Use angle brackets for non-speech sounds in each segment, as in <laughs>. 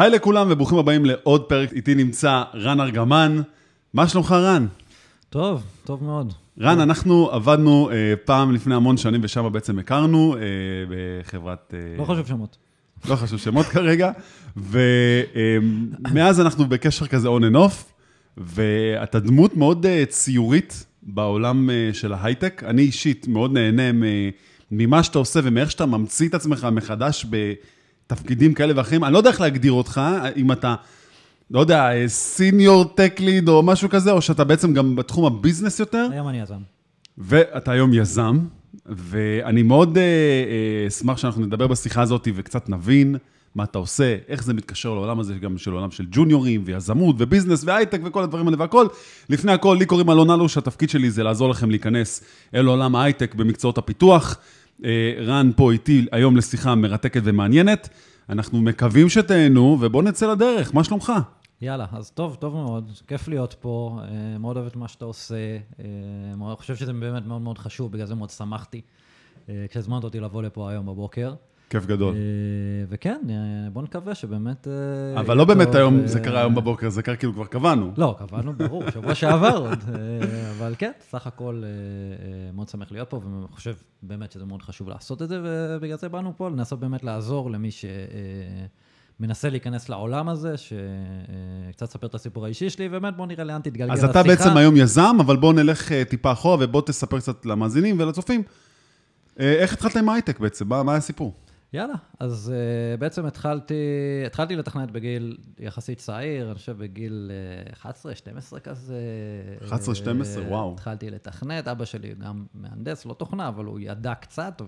היי לכולם וברוכים הבאים לעוד פרק, איתי נמצא רן ארגמן. מה שלומך רן? טוב, טוב מאוד. רן, אנחנו עבדנו אה, פעם לפני המון שנים ושם בעצם הכרנו אה, בחברת... אה, לא חשוב שמות. לא חשוב שמות <laughs> כרגע, ומאז אנחנו בקשר כזה on and off, ואתה דמות מאוד אה, ציורית בעולם אה, של ההייטק. אני אישית מאוד נהנה ממה שאתה עושה ומאיך שאתה ממציא את עצמך מחדש בתפקידים כאלה ואחרים. אני לא יודע איך להגדיר אותך, אם אתה, לא יודע, senior tech lead או משהו כזה, או שאתה בעצם גם בתחום ה business יותר. היום אני יזם. ואתה היום יזם, ואני מאוד אה, אה, אשמח שאנחנו נדבר בשיחה הזאת וקצת נבין מה אתה עושה, איך זה מתקשר לעולם הזה, גם של עולם של ג'וניורים ויזמות ו business והייטק וכל הדברים האלה והכל. לפני הכל, לי קוראים אלון אלוש, התפקיד שלי זה לעזור לכם להיכנס אל עולם ההייטק במקצועות הפיתוח. אה, רן פה איתי היום לשיחה מרתקת ומעניינת. אנחנו מקווים שתהנו, ובואו נצא לדרך, מה שלומך? יאללה, אז טוב, טוב מאוד, כיף להיות פה, אה, מאוד אוהב את מה שאתה עושה, אה, מאוד- חושב שזה באמת מאוד מאוד חשוב, בגלל זה מאוד שמחתי אה, כשהזמנת אותי לבוא לפה היום בבוקר. כיף גדול. אה, וכן, אה, בוא נקווה שבאמת... אה, אבל לא באמת היום, זה קרה היום בבוקר, זה קרה כאילו כבר קבענו. לא, קבענו, ברור, שבוע שעבר עוד. אבל כן, סך הכל מאוד שמח להיות פה, ואני חושב באמת שזה מאוד חשוב לעשות את זה, ובגלל זה באנו פה, לנסות באמת לעזור למי שמנסה להיכנס לעולם הזה, שקצת לספר את הסיפור האישי שלי, ובאמת בואו נראה לאן תתגלגל אז השיחה. אתה בעצם היום יזם, אבל בוא נלך טיפה אחורה ובוא תספר קצת למאזינים ולצופים. איך התחלת עם ההייטק בעצם? מה מה הסיפור? יאללה, אז uh, בעצם התחלתי, התחלתי לתכנת בגיל יחסית צעיר, אני חושב בגיל uh, 11-12 כזה. 11-12, אה, וואו. התחלתי לתכנת, אבא שלי גם מהנדס, לא תוכנה, אבל הוא ידע קצת,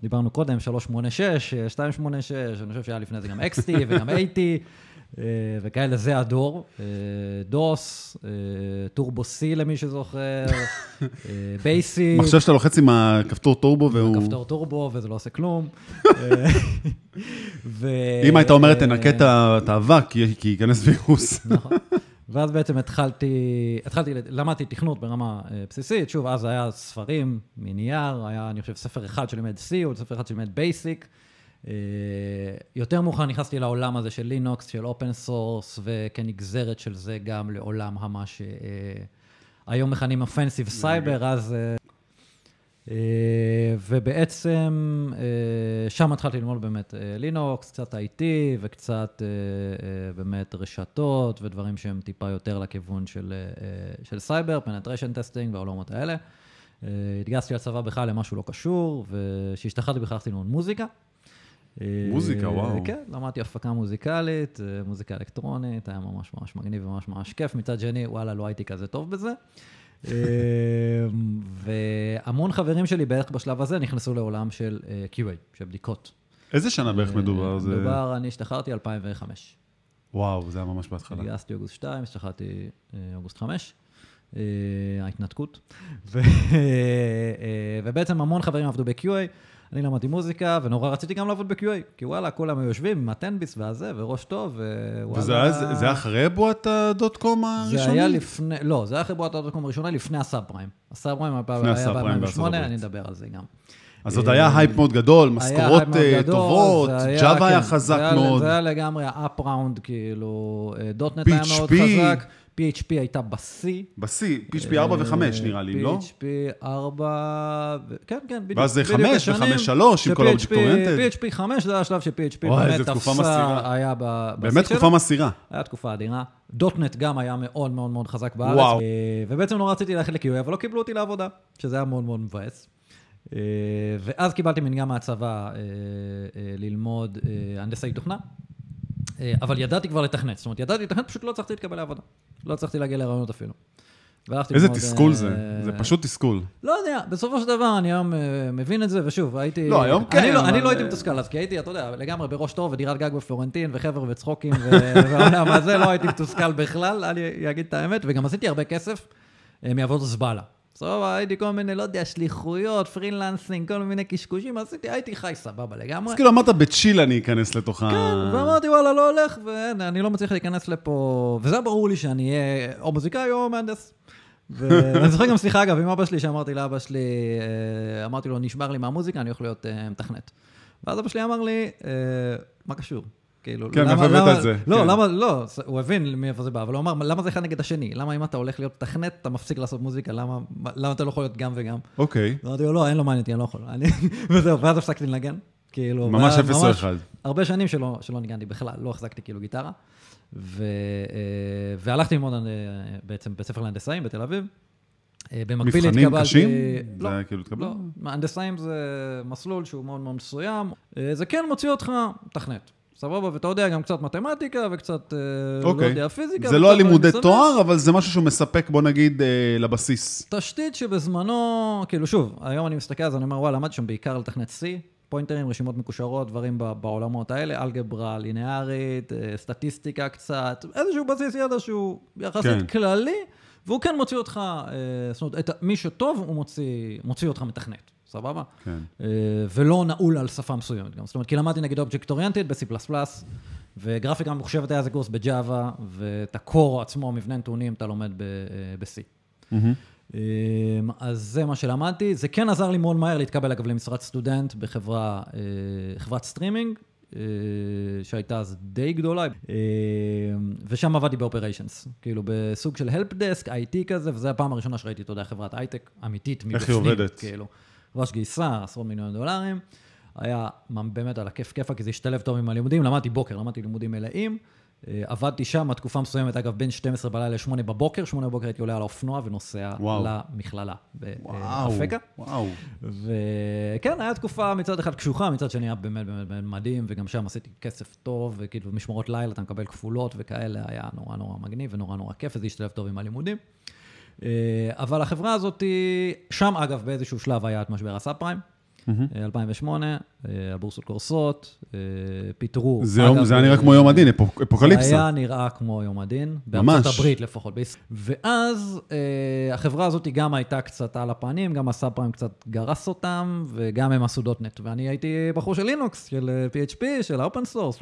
ודיברנו קודם, 386, 286, אני חושב שהיה לפני זה גם XT וגם AT. אה, וכאלה, זה הדור. אה, DOS, אה, Turbo C למי שזוכר, <laughs> BASIC. מחשב שאתה לוחץ עם הכפתור טורבו והוא... כפתור טורבו, וזה לא עושה כלום. <laughs> ו... אם היית אומר, תנקה את האבק, כי ייכנס וירוס. <laughs> נכון. ואז בעצם התחלתי, התחלתי, למדתי תכנות ברמה בסיסית, שוב, אז היה ספרים מנייר, היה, אני חושב, ספר אחד שלימד C, או ספר אחד שלימד בייסיק. יותר מאוחר נכנסתי לעולם הזה של לינוקס, של open source, וכנגזרת של זה גם לעולם המה שהיום מכנים offensive סייבר, אז... אה, אה, ובעצם אה, שם התחלתי ללמוד באמת אה, לינוקס, קצת IT וקצת אה, אה, באמת רשתות ודברים שהם טיפה יותר לכיוון של, אה, אה, של סייבר, penetration testing והעולמות האלה. אה, התגייסתי לצבא בכלל למשהו לא קשור, וכשהשתחררתי בכלל הלכתי ללמוד מוזיקה. אה, מוזיקה, וואו. כן, למדתי הפקה מוזיקלית, אה, מוזיקה אלקטרונית, היה ממש ממש מגניב וממש ממש כיף. מצד שני, וואלה, לא הייתי כזה טוב בזה. אה, והמון חברים שלי בערך בשלב הזה נכנסו לעולם של QA, של בדיקות. איזה שנה בערך מדובר? מדובר, אני השתחררתי 2005. וואו, זה היה ממש בהתחלה. התגייסתי אוגוסט 2, השתחררתי אוגוסט 5. אה, ההתנתקות. <laughs> ובעצם המון חברים עבדו ב-QA, אני למדתי מוזיקה, ונורא רציתי גם לעבוד ב-QA, כי וואלה, כולם היו יושבים עם הטנביס והזה, וראש טוב, ווואלה... וזה זה אחרי בועת הדוט קום הראשונה? זה היה לפני, לא, זה היה אחרי בועת הדוטקום הראשונה, לפני הסאב פריים. הסאב פריים היה לפני הסאב פריים בארצות ב-2008, הברית. אני אדבר על זה גם. אז עוד היה הייפ מאוד גדול, משכורות אה, טובות, ג'אווה היה כן, חזק מאוד. זה היה לגמרי up round, כאילו, אה, .NET היה מאוד. חזק, PHP הייתה בשיא. בשיא, PHP 4 ו-5 נראה לי, לא? PHP 4, ו- כן, כן, בדיוק. ואז זה בדיוק 5 השנים ו-5.3 עם כל PHP ה-Object-Oriented. PHP 5 זה השלב ש-PHP באמת תפסה. היה בשיא באמת שלו. תקופה מסעירה. היה תקופה אדירה. דוטנט גם היה מאוד מאוד מאוד חזק בארץ. וואו. אה, ובעצם לא רציתי ללכת ל-QA, אבל לא קיבלו אותי לעבודה, שזה היה מאוד מאוד מבאס. אה, ואז קיבלתי מנהיגה מהצבא אה, ללמוד הנדסאי תוכנה, אבל ידעתי כבר לתכנת. זאת אומרת, ידעתי לתכנת, פשוט לא הצלחתי להתקבל לעבודה. לא הצלחתי להגיע לרעיונות אפילו. איזה תסכול אה, זה, זה פשוט תסכול. לא יודע, בסופו של דבר אני היום אה, מבין את זה, ושוב, הייתי... לא, היום כן, אני לא, אני לא הייתי מתוסכל אז, כי הייתי, אתה יודע, לגמרי בראש טוב ודירת גג בפלורנטין, וחבר'ה וצחוקים, <laughs> והעולם הזה, לא הייתי מתוסכל בכלל, אני אגיד את האמת, וגם עשיתי הרבה כסף אה, מעבודות זבלה. בסוף הייתי כל מיני, לא יודע, שליחויות, freelancing, כל מיני קשקושים, עשיתי, הייתי חי סבבה לגמרי. אז כאילו אמרת בצ'יל אני אכנס לתוך ה... כן, ואמרתי, וואלה, לא הולך, ואני לא מצליח להיכנס לפה, וזה ברור לי שאני אהיה או מוזיקאי או מהנדס. <laughs> ואני זוכר גם סליחה, אגב, עם אבא שלי, שאמרתי לאבא שלי, אה, אמרתי לו, נשבר לי מהמוזיקה, אני הולך להיות אה, מתכנת. ואז אבא שלי אמר לי, אה, מה קשור? כאילו, כן, למה- למה- את זה? לא, כן. למה, לא, הוא הבין מאיפה זה בא, אבל הוא אמר, למה זה אחד נגד השני? למה אם אתה הולך להיות מתכנת, אתה מפסיק לעשות מוזיקה, למה למה אתה לא יכול להיות גם וגם? אוקיי. אמרתי לו, לא, אין לו מעניין אותי, אני לא יכול. אני- <laughs> וזהו, ואז הפסקתי לנגן. כאילו, ממש אפס או אחד. הרבה שנים שלא, שלא ניגנתי בכלל, לא החזקתי כאילו גיטרה. ו, אה, והלכתי ללמוד אה, בעצם בית ספר להנדסאים בתל אביב. אה, במקביל מבחנים התקבלתי... קשים? לא, זה כאילו התקבל? לא. הנדסאים זה מסלול שהוא מאוד מאוד מסוים. זה כן מוציא אותך תכנת. סבבה, ואתה יודע גם קצת מתמטיקה וקצת, אה, לא אוקיי. יודע, פיזיקה. זה לא הלימודי. תואר, אבל זה משהו שהוא מספק, בוא נגיד, אה, לבסיס. תשתית שבזמנו, כאילו שוב, היום אני מסתכל על זה, אני אומר, וואלה, למדתי שם בעיקר לתכנת C, פוינטרים, רשימות מקושרות, דברים בעולמות האלה, אלגברה ליניארית, אה, סטטיסטיקה קצת, איזשהו בסיס ידע שהוא יחסית כן. כללי, והוא כן מוציא אותך, אה, זאת אומרת, מי שטוב, הוא מוציא, מוציא אותך מתכנת, סבבה? כן. אה, ולא נעול על שפה מסוימת גם. זאת אומרת, כי למדתי נגיד אובייקט אוריינטד ב-C++, וגרפיקה ממוחשבת היה איזה קורס בג'אווה, ואת ה core עצמו, מבנה נתונים, אתה לומד אה, ב-C. אמ, אז זה מה שלמדתי. זה כן עזר לי מאוד מהר להתקבל, אגב, למשרת סטודנט בחברה, אה, סטרימינג, שהייתה אז די גדולה, אה, ושם עבדתי ב operations. כאילו, בסוג של help desk, IT כזה, וזו הפעם הראשונה שראיתי, אתה יודע, חברת הייטק אמיתית מבפנים. איך היא עובדת? כאילו, חברה שגייסה עשרות מיליון דולרים. היה באמת על הכיף כיפה, כי זה השתלב טוב עם הלימודים. למדתי בוקר, למדתי לימודים מלאים. אה, עבדתי שם, תקופה מסוימת, אגב, בין 12 בלילה ל-8 בבוקר, 8 בבוקר הייתי עולה על האופנוע ונוסע וואו. למכללה וואו. באפקה. וואו. וכן, הייתה תקופה מצד אחד קשוחה, מצד שני היה באמת באמת באמת מדהים, וגם שם עשיתי כסף טוב, וכאילו משמרות לילה אתה מקבל כפולות וכאלה, היה נורא נורא מגניב ונורא נורא כיף, וזה השתלב טוב עם הלימודים. אה, אבל החברה הזאת, שם אגב באיזשהו שלב היה את משבר הסאב פריים. אה, 2008, אה, הבורסות קורסות, אה, פיטרו. זה יום- אגב, זה היה נראה אה, כמו יום הדין, זה אפוקליפסה. היה נראה כמו יום הדין, ממש. בארצות הברית לפחות. ואז אה, החברה הזאת גם הייתה קצת על הפנים, גם הסאב פריים קצת גרס אותם, וגם הם עשו .NET. ואני הייתי בחור של לינוקס, של אה, PHP, של ה open source,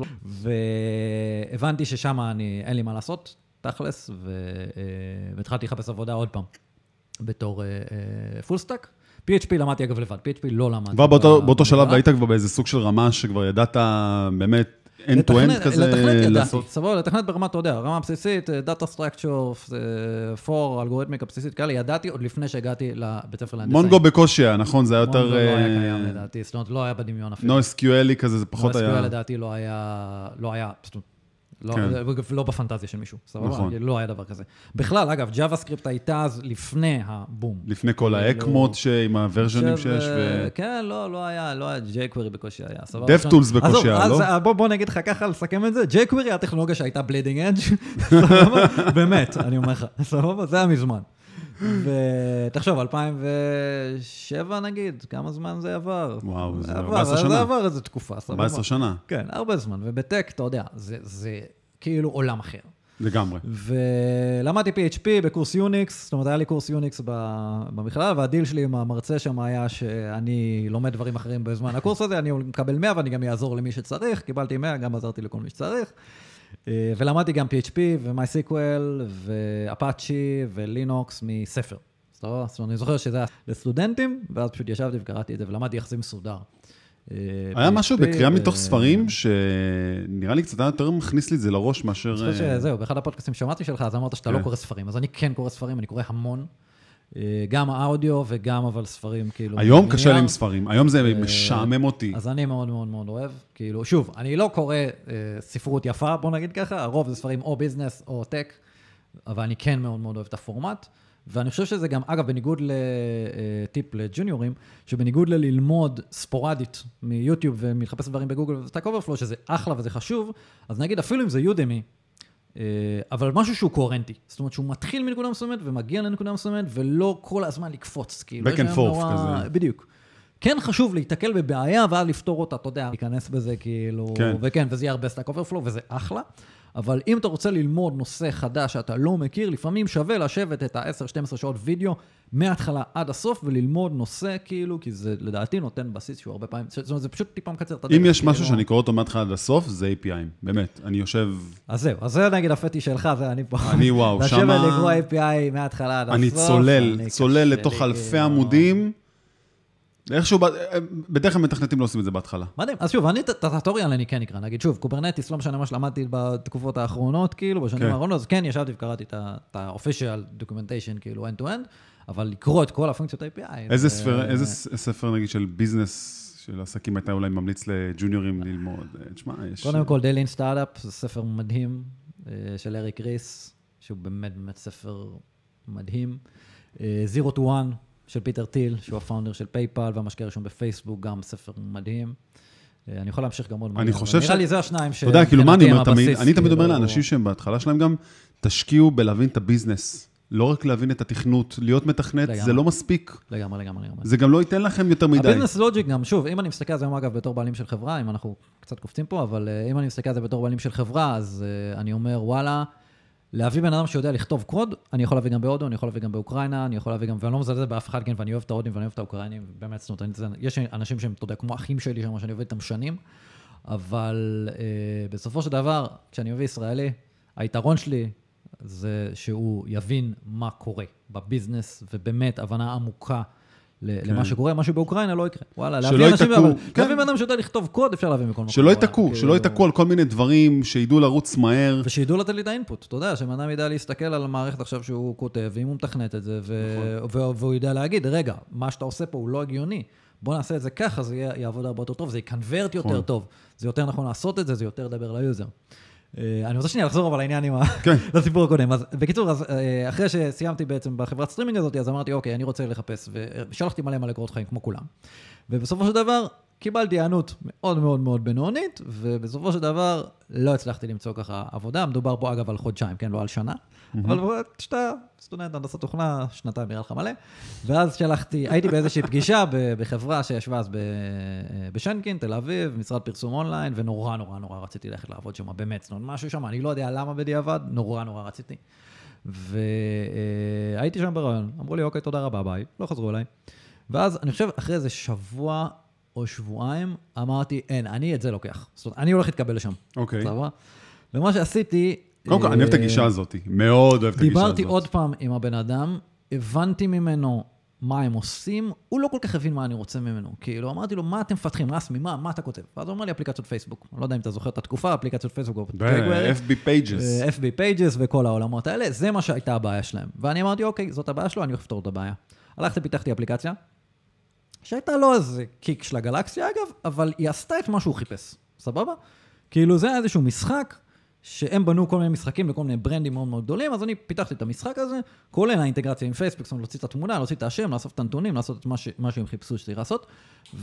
והבנתי ששם אני, אין לי מה לעשות, תכלס, אה, והתחלתי לחפש עבודה עוד פעם, בתור full stack. PHP למדתי אגב לבד, PHP לא למדתי. כבר באותו שלב. היית כבר באיזה סוג של רמה שכבר ידעת באמת end to לתכנת- end כזה לתכנת ידעתי, לעשות. סבבה, לתכנת ברמה, אתה יודע, רמה בסיסית, data structure, for, אלגוריתמיקה בסיסית כאלה, ידעתי עוד לפני שהגעתי לבית ספר להנדסאים. מונגו בקושי היה, נכון? זה היה יותר... מונגו לא היה אה, קיים לדעתי, זאת אומרת, לא היה בדמיון אפילו. NoSQL-י כזה, זה פחות NoSQL היה... לדעתי לא היה, לא היה, זאת אומרת, לא, כן. לא בפנטזיה של מישהו, סבבה? נכון. כאילו, לא היה דבר כזה. בכלל, אגב, ג'אווה סקריפט הייתה אז לפני הבום. לפני כל ה ECMA-ות עם ה version-ים שיש, אה, ו... כן, לא, לא היה, לא היה, jQuery בקושי היה, סבבה? DevTools עכשיו- בקושי היה, אז, לא? אה, בוא, בוא נגיד לך ככה, לסכם את זה, jQuery היה הטכנולוגיה שהייתה bleeding edge, <laughs> סבבה? באמת, אני אומר לך, סבבה? זה היה מזמן. <gasps> ותחשוב, 2007 נגיד, כמה זמן זה עבר? וואו, זה עבר, 14 שנה. זה עבר איזה תקופה, סבבה? 14 שנה, כן, הרבה זמן, ובטק, אתה יודע, זה, זה כאילו עולם אחר. לגמרי. ולמדתי PHP בקורס יוניקס, זאת אומרת, היה לי קורס יוניקס ב- במכללה, והדיל שלי עם המרצה שם היה שאני לומד דברים אחרים בזמן הקורס הזה, אני מקבל 100 ואני גם אעזור למי שצריך, קיבלתי 100, גם עזרתי לכל מי שצריך. אה, ולמדתי גם PHP ו-MySQL ואפאצ'י ולינוקס מספר. אומרת, אני זוכר שזה היה לסטודנטים, ואז פשוט ישבתי וקראתי את זה ולמדתי זה מסודר. אה, היה משהו בקריאה מתוך ספרים, שנראה לי קצת היה יותר מכניס לי את זה לראש מאשר... אני חושב אה, שזהו, באחד הפודקאסטים שמעתי שלך, אז אמרת שאתה לא כן. קורא ספרים, אז אני כן קורא ספרים, אני קורא המון. אה, גם האודיו וגם אבל ספרים, כאילו... היום קשה לי. עם ספרים, היום זה אה, משעמם אותי. אז אני מאוד מאוד מאוד אוהב. כאילו, שוב, אני לא קורא אה, ספרות יפה, בוא נגיד ככה, הרוב זה ספרים או ביזנס או טק, אבל אני כן מאוד מאוד אוהב את הפורמט. ואני חושב שזה גם, אגב, בניגוד לטיפ לג'וניורים, שבניגוד ללמוד ספורדית מיוטיוב ומלחפש דברים בגוגל וסטאק אוברפלו, שזה אחלה וזה חשוב, אז נגיד אפילו אם זה יודמי, אבל משהו שהוא קוהרנטי. זאת אומרת שהוא מתחיל מנקודה מסוימת ומגיע לנקודה מסוימת, ולא כל הזמן לקפוץ. כאילו, Back and forth נורא- כזה. בדיוק. כן חשוב להיתקל בבעיה ואז לפתור אותה, אתה יודע, להיכנס בזה כאילו, כן. וכן, וזה יהיה הרבה סטאק אוברפלו וזה אחלה, אבל אם אתה רוצה ללמוד נושא חדש שאתה לא מכיר, לפעמים שווה לשבת את ה-10-12 שעות וידאו מההתחלה עד הסוף וללמוד נושא כאילו, כי זה לדעתי נותן בסיס שהוא הרבה פעמים, זאת אומרת, זה פשוט טיפה מקצר את הדרך. אם יש כאילו. משהו שאני קורא אותו מההתחלה עד הסוף, זה API-ים. באמת, אני יושב... אז זהו, אז זה נגיד הפטיש שלך, זה אני פה. אני וואו, לשבת שמה- לקרוא API מההתחלה עד הסוף. אני צולל, צולל לתוך אלפי כאילו. עמודים, איכשהו, ב- בדרך כלל מתכנתים לא עושים את זה בהתחלה. מדהים. אז שוב, אני את הטוטוריאל אני כן אקרא. נגיד, שוב, קוברנטיס, לא משנה מה שלמדתי בתקופות האחרונות, כאילו, בשנים כן. האחרונות, אז כן, ישבתי וקראתי את ה-official documentation, כאילו, end to end, אבל לקרוא את כל הפונקציות API. איזה זה- ספר, איזה ס- ספר, נגיד, של ביזנס, של עסקים, הייתה אולי ממליץ לג'וניורים ללמוד? אה, תשמע, יש... קודם כל, The Lean Startup, זה ספר מדהים אה, של אריק ריס, שהוא באמת באמת ספר מדהים. אה, Zero to One של פיטר טיל, שהוא ה founder של פייפל והמשקיע הראשון בפייסבוק, גם ספר מדהים. אה, אני יכול להמשיך גם עוד אני מעט, חושב אבל נראה ש- לי זה השניים ש... אתה יודע, כאילו, מה אני אומר תמיד? אני תמיד אומר כאילו. לאנשים שהם בהתחלה שלהם גם, תשקיעו בלהבין את הביזנס. לא רק להבין את התכנות, להיות מתכנת, לגמרי. זה לא מספיק. לגמרי, לגמרי, לגמרי. זה גם לא ייתן לכם יותר מדי. הביזנס לוג'יק גם, שוב, אם אני מסתכל על זה היום אגב בתור בעלים של חברה, אם אנחנו קצת קופצים פה, אבל אה, אם אני מסתכל על זה בתור בעלים של חברה, אז אה, אני אומר, וואלה, להביא בן אדם שיודע לכתוב קוד, אני יכול להביא גם בהודו, אני יכול להביא גם באוקראינה, אני יכול להביא גם, ואני לא מזלזל באף אחד, כן, ואני אוהב את ההודים ואני אוהב את האוקראינים, באמת, זאת אומרת, יש אנשים שהם, אתה יודע, כמו אחים שלי שם, שאני עובד איתם שנים, אבל אה, בסופו של דבר, כשאני מביא ישראלי, היתרון שלי זה שהוא יבין מה קורה בביזנס, ובאמת, הבנה עמוקה למה שקורה, מה שבאוקראינה לא יקרה. וואלה, להביא אנשים, אבל כן. להביא בן אדם שיודע לכתוב קוד, אפשר להביא מכל מקום. שלא ייתקעו, כאילו. שלא ייתקעו על כל מיני דברים, שידעו לרוץ מהר. ושידעו לתת לי את האינפוט, אתה יודע, שבן אדם ידע להסתכל על המערכת עכשיו שהוא כותב, ואם הוא מתכנת את זה, נכון. והוא יודע להגיד, רגע, מה שאתה עושה פה הוא לא הגיוני, בוא נעשה את זה ככה, זה יעבוד הרבה יותר טוב, זה יקנוורט יותר נכון. טוב, זה יותר נכון לעשות את זה, זה יותר לדבר ל user. אה, אני רוצה שנייה לחזור אבל לעניין עם ה... כן. <laughs> לסיפור הקודם. אז בקיצור, אז אה, אחרי שסיימתי בעצם בחברת סטרימינג הזאת, אז אמרתי, אוקיי, אני רוצה לחפש, ושלחתי מלא מלא קורות חיים, כמו כולם. ובסופו של דבר, קיבלתי היענות מאוד מאוד מאוד בינונית, ובסופו של דבר לא הצלחתי למצוא ככה עבודה. מדובר פה אגב על חודשיים, כן? לא על שנה. אבל כשאתה סטודנט הנדסת תוכנה, שנתיים נראה לך מלא. ואז שלחתי, הייתי באיזושהי <laughs> פגישה בחברה שישבה אז ב- בשנקין, תל אביב, משרד פרסום אונליין, ונורא נורא נורא רציתי ללכת לעבוד שם, באמת, זאת משהו שם, אני לא יודע למה בדיעבד, נורא נורא רציתי. והייתי שם ברעיון, אמרו לי, אוקיי, תודה רבה, ביי, לא חזרו אליי. ואז אני חושב, אחרי איזה שבוע או שבועיים, אמרתי, אין, אני את זה לוקח. זאת אומרת, אני הולך להתקבל לשם. אוקיי. סבבה? ומה שעשיתי... קודם כל, אני אוהב את אה, הגישה הזאת. מאוד אוהב את הגישה הזאת. דיברתי עוד פעם עם הבן אדם, הבנתי ממנו מה הם עושים, הוא לא כל כך הבין מה אני רוצה ממנו. כאילו, אמרתי לו, מה אתם מפתחים? רסמי, מה, מה אתה כותב? ואז הוא אומר לי, אפליקציות פייסבוק. אני לא יודע אם אתה זוכר את התקופה, אפליקציות פייסבוק ב- FB Pages. אה, FB Pages וכל העולמות האלה, זה מה שהייתה הבעיה שלהם. ואני אמרתי, אוקיי, זאת הבעיה שלו, אני הולך לפתור את הבעיה. הלכתי, פיתחתי אפליקציה, שהייתה לא איזה קיק של הגלקסיה, אגב, אבל היא עשתה את מה שהוא חיפש, סבבה? כאילו, זה היה איזשהו משחק שהם בנו כל מיני משחקים לכל מיני ברנדים מאוד מאוד גדולים, אז אני פיתחתי את המשחק הזה, כולל האינטגרציה עם פייסבוק, זאת אומרת, להוציא את התמונה, להוציא את השם, לאסוף את הנתונים, לעשות את מה, ש... מה שהם חיפשו שצריך לעשות,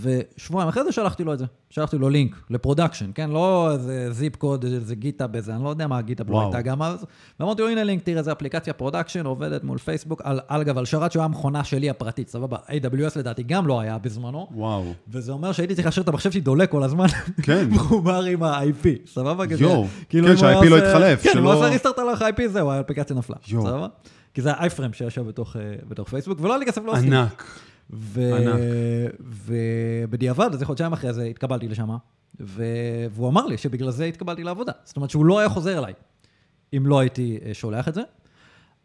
ושבועיים אחרי זה שלחתי לו את זה. שלחתי לו לינק ל production, כן? לא איזה zip קוד, איזה GitHub, איזה, אני לא יודע מה ה GitHub לא. הייתה גם אז. ואמרתי לו, הנה לינק, תראה, זו אפליקציה production, עובדת מול פייסבוק, על, אגב, על שרת שהוא המכונה שלי הפרטית, סבבה? AWS לדעתי גם לא היה בזמנו. וואו. וזה אומר שהייתי צריך להשאיר את המחשב שלי דולק כל הזמן, כן. <laughs> מחובר עם ה-IP, סבבה? כזה, יואו. כאילו כן, אם הוא היה שה-IP לא עושה- יתחלף, כן, הוא עשה restart על ה-IP, זהו, האפליקציה נפלה. סבבה? כי זה ה-iFrame שישב בתוך, אה, בתוך פייסבוק, ולא היה לי כסף להוסיף. ענק. ובדיעבד, איזה חודשיים אחרי זה, התקבלתי לשם. והוא אמר לי שבגלל זה התקבלתי לעבודה. זאת אומרת שהוא לא היה חוזר אליי אם לא הייתי אה, שולח את זה.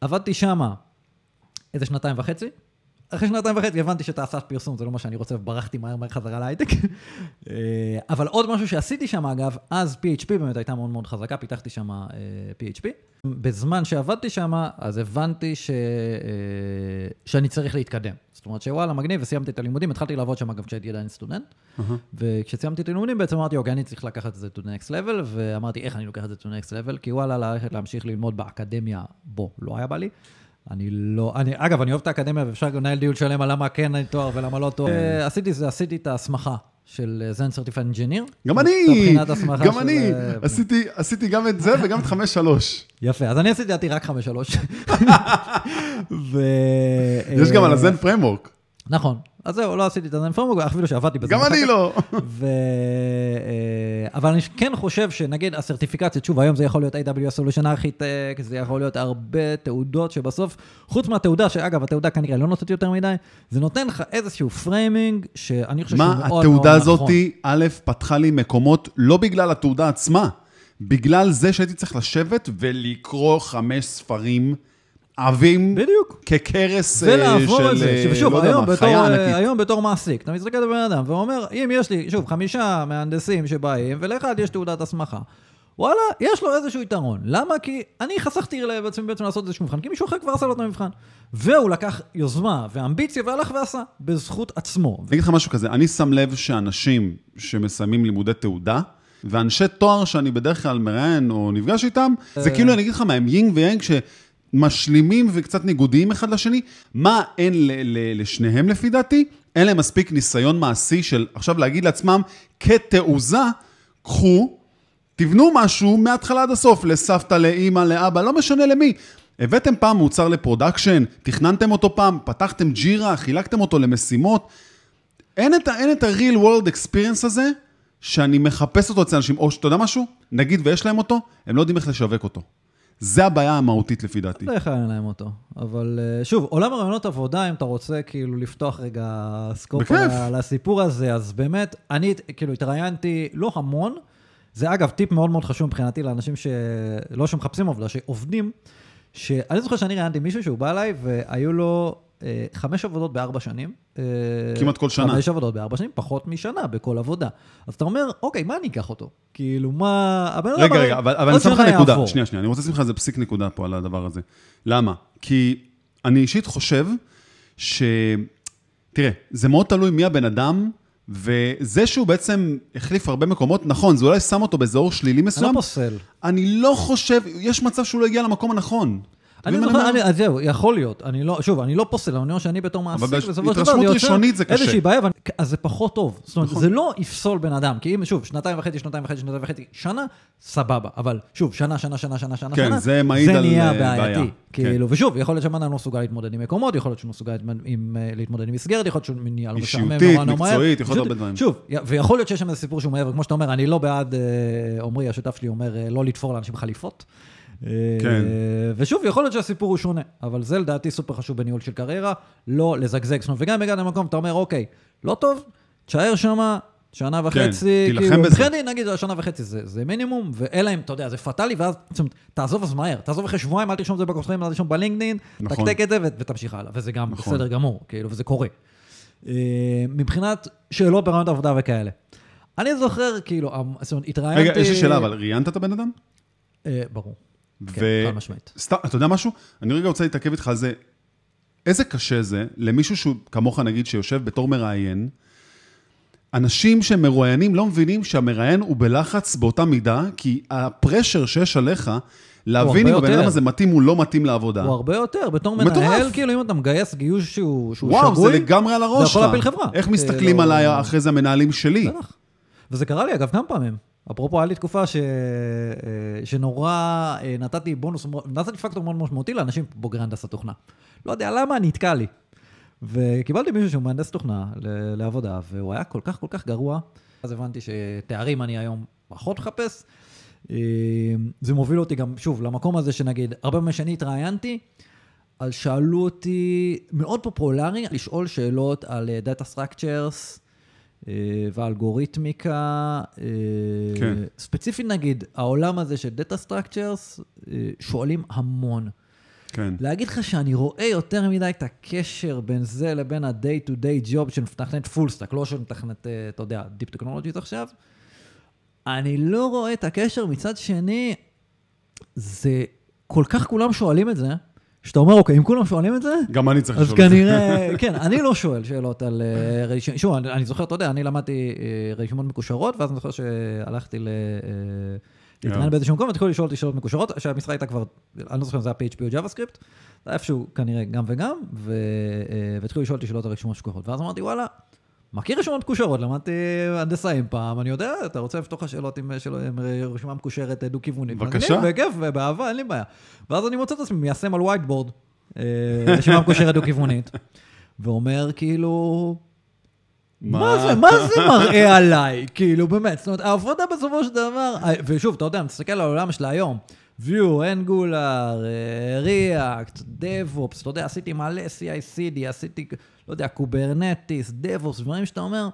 עבדתי שם איזה שנתיים וחצי. אחרי שנתיים וחצי הבנתי שתעשת פרסום זה לא מה שאני רוצה, וברחתי מהר מהר חזרה להייטק. <laughs> אה, אבל עוד משהו שעשיתי שם, אגב, אז PHP באמת הייתה מאוד מאוד חזקה, פיתחתי שם אה, PHP. בזמן שעבדתי שם, אז הבנתי ש... אה, שאני צריך להתקדם. זאת אומרת שוואלה, מגניב, וסיימתי את הלימודים, התחלתי לעבוד שם גם כשהייתי עדיין סטודנט. וכשסיימתי את הלימודים בעצם אמרתי, אוקיי, אני צריך לקחת את זה to next level, ואמרתי, איך אני לוקח את זה to next level? כי וואלה, ללכת להמשיך ללמוד באקדמיה, בוא, לא היה בא לי. אני לא, אני, אגב, אני אוהב את האקדמיה, ואפשר גם לנהל דיון שלם על למה כן אני תואר ולמה לא תואר. אה, עשיתי זה, עשיתי את ההסמכה של Zend Certified Engineer. גם אני, גם אני, אה, עשיתי- עשיתי גם את זה וגם את חמש שלוש. יפה, אז אני עשיתי לדעתי רק חמש שלוש. <laughs> ו... יש גם על אה, ה Zend Framework. נכון. אז זהו, לא עשיתי את ה Zend Framework, אפילו שעבדתי בזה. גם אני. לא. <laughs> ו... אה, אבל אני כן חושב שנגיד הסרטיפיקציות, שוב, היום זה יכול להיות AWS Solution Architect, זה יכול להיות הרבה תעודות שבסוף, חוץ מהתעודה, שאגב, התעודה כנראה לא נותנת יותר מדי, זה נותן לך איזשהו framing, שאני חושב שהוא מאוד מה, מאוד נכון. התעודה הזאתי, א', פתחה לי מקומות, לא בגלל התעודה עצמה, בגלל זה שהייתי צריך לשבת ולקרוא חמש ספרים עבים בדיוק. כקרס אה, ולעבור של, את זה. אה, ושוב, לא יודע היום, בתור, אה. היום בתור מעסיק, אתה מסתכל על בן אדם ואומר, אם יש לי, שוב, חמישה מהנדסים שבאים, ולאחד יש תעודת הסמכה, וואלה, יש לו איזשהו יתרון. למה? כי אני חסכתי לעצמי בעצם לעשות איזשהו מבחן, כי מישהו אחר כבר עשה לו את המבחן. והוא לקח יוזמה ואמביציה והלך ועשה, בזכות עצמו. אני אגיד לך משהו כזה, אני שם לב שאנשים שמסיימים לימודי תעודה, ואנשי תואר שאני בדרך כלל מראיין או נפגש איתם, זה כאילו, אני אגיד לך מה, הם יינג ויאנג שמשלימים וקצת ניגודיים אחד לשני. מה אין לשניהם לפי דעתי? אין להם מספיק ניסיון מעשי של עכשיו להגיד לעצמם, כתעוזה, קחו, תבנו משהו מההתחלה עד הסוף, לסבתא, לאימא, לאבא, לא משנה למי. הבאתם פעם מוצר ל production, תכננתם אותו פעם, פתחתם Jira, חילקתם אותו למשימות. אין את, אין את ה-real world experience הזה, שאני מחפש אותו אצל אנשים, או שאתה יודע משהו? נגיד ויש להם אותו, הם לא יודעים איך לשווק אותו. זה הבעיה המהותית לפי דעתי. כלל אין להם אותו. אבל אה, שוב, עולם הרעיונות עבודה, אם אתה רוצה כאילו לפתוח רגע סקופ. על הסיפור הזה, אז באמת, אני כאילו התראיינתי לא המון. זה אגב טיפ מאוד מאוד חשוב מבחינתי לאנשים שלא שמחפשים עבודה, שעובדים, שאני זוכר שאני ראיינתי מישהו שהוא בא אליי והיו לו חמש עבודות בארבע שנים. אה, כמעט כל שנה. חמש עבודות בארבע שנים, פחות משנה בכל עבודה. אז אתה אומר, אוקיי, מה אני אקח אותו? כאילו, מה... הבן אדם רגע, רגע, אבל, עוד אני שם לך נקודה. יעבור. שנייה, שנייה, אני רוצה לשים לך איזה פסיק נקודה פה על הדבר הזה. למה? כי אני אישית חושב ש... תראה, זה מאוד תלוי מי הבן אדם, וזה שהוא בעצם החליף הרבה מקומות, נכון, זה אולי שם אותו באיזה אור שלילי אני לא מסוים. פוסל. אני לא חושב, יש מצב שהוא לא הגיע למקום הנכון. אני זוכר, אז זהו, יכול להיות. אני לא, שוב, אני לא פוסל, אני אומר שאני בתור מעסיק, בש- בסופו של דבר התרשמות זה יוצר ראשונית זה קשה. איזושהי בעיה, אבל- אז זה פחות טוב. זאת אומרת, נכון. זה לא יפסול בן אדם, כי אם, שוב, שנתיים וחצי, שנתיים וחצי, שנתיים וחצי, שנה, סבבה. אבל שוב, שנה, שנה, שנה, שנה, שנה, כן, שנה, זה מעיד זה על, נהיה אה, בעיה. בעייתי. כן. כאילו, ושוב, יכול להיות אדם לא מסוגל להתמודד עם מקומות, יכול להיות שהוא מסוגל להתמודד עם, אה, להתמודד עם מסגרת, יכול להיות שהוא נהיה לו משעמם אישיותית, נורא נורא מהר. מקצועית, יכול להיות הרבה דברים. שוב, ויכול להיות שיש שם איזה סיפור שהוא מעבר, כמו שאתה אומר, אני לא בעד, אה, עמרי, השותף שלי אומר, לא לתפור לאנשים חליפות. אה, כן. ושוב, יכול להיות שהסיפור הוא שונה, אבל זה לדעתי סופר חשוב בניהול של קריירה, לא לזגזג. זאת אומרת, וגם הגעת למקום, אתה אומר, אוקיי, לא טוב, תשאר שמה, שנה וחצי, תילחם כאילו. מבחינתי, נגיד, השנה וחצי זה, זה מינימום, ואלא אם, אתה יודע, זה פטאלי, ואז, תעזוב אז מהר, תעזוב אחרי שבועיים, אל תרשום את זה בכוכבים, אל תרשום בלינקדאין, נכון. תקתק את זה ו- ותמשיך הלאה, וזה גם נכון. בסדר גמור, כאילו, וזה קורה. אה, מבחינת שאלות ברעיונות עבודה וכאלה. אני זוכר, כאילו, המ- זאת אומרת, התראיינתי... רגע, יש לי שאלה, אבל ראיינת את הבן אדם? אה, ברור. כן, ו- חד משמעית. סתם, אתה יודע משהו? אני רגע רוצה להתעכב איתך על זה. איזה קשה זה למישהו שהוא כמוך, נגיד, שיושב בתור מראיין, אנשים שמרואיינים לא מבינים שהמראיין הוא בלחץ באותה מידה, כי הפרשר שיש עליך, להבין אם הבן אדם. הזה מתאים או לא מתאים לעבודה. הוא הרבה יותר, בתור מטורף. מנהל, כאילו אם אתה מגייס גיוס שהוא, שהוא וואו, שגוי, זה לגמרי על זה הראש שלך. יכול להפיל חברה. איך מסתכלים כאילו- עליי אחרי זה המנהלים שלי? בטח. וזה קרה לי, אגב, כמה פעמים. אפרופו, היה לי תקופה ש... אה, שנורא אה, נתתי בונוס, נתתי פקטור מאוד משמעותי לאנשים בוגרי הנדסת תוכנה. לא יודע למה, נתקע לי. וקיבלתי מישהו שהוא מהנדס תוכנה לעבודה, והוא היה כל כך כל כך גרוע. אז הבנתי שתארים אני היום פחות מחפש. אה, זה מוביל אותי גם, שוב, למקום הזה שנגיד, הרבה פעמים שאני התראיינתי, אז שאלו אותי, מאוד פופולרי, לשאול שאלות על Data Structures אה, ואלגוריתמיקה. אה, כן. ספציפית נגיד, העולם הזה של Data Structures, אה, שואלים המון. כן. להגיד לך שאני רואה יותר מדי את הקשר בין זה לבין ה-day to day job של מתכנת full stack, לא של מתכנת, אתה יודע, Deep Technologies עכשיו. אני לא רואה את הקשר. מצד שני, זה כל כך כולם שואלים את זה, שאתה אומר, אוקיי, אם כולם שואלים את זה, גם אני צריך אז לשאול את זה. כנראה, כן, אני לא שואל שאלות על אה, רשימות, שוב, אני, זוכר, אתה יודע, אני למדתי אה, רשימות מקושרות, ואז אני זוכר שהלכתי ל... אה, להתראיין. באיזשהו מקום, והתחילו לשאול אותי שאלות מקושרות, שהמשרה הייתה כבר, אני לא זוכר אם זה היה PHP או JavaScript, זה היה איפשהו כנראה גם וגם, והתחילו לשאול אותי שאלות על רשימות מקושרות, ואז אמרתי, וואלה, מכיר רשימות מקושרות, למדתי הנדסאים פעם, אני יודע, אתה רוצה לפתוח לך שאלות עם, של, עם רשימה מקושרת דו-כיוונית. בבקשה. בכיף, ובאהבה, אין לי בעיה. ואז אני מוצא את עצמי מיישם על וייטבורד, אה, רשימה מקושרת דו-כיוונית, ואומר כאילו, מה זה, מה זה מראה עליי? כאילו, באמת, זאת אומרת, העבודה בסופו של דבר, ושוב, אתה יודע, אני מסתכל על העולם של היום, View, Angular, אה, React, DevOps, אתה יודע, עשיתי מלא CI/CD, עשיתי, לא יודע, Kubernetes, DevOps, דברים שאתה אומר,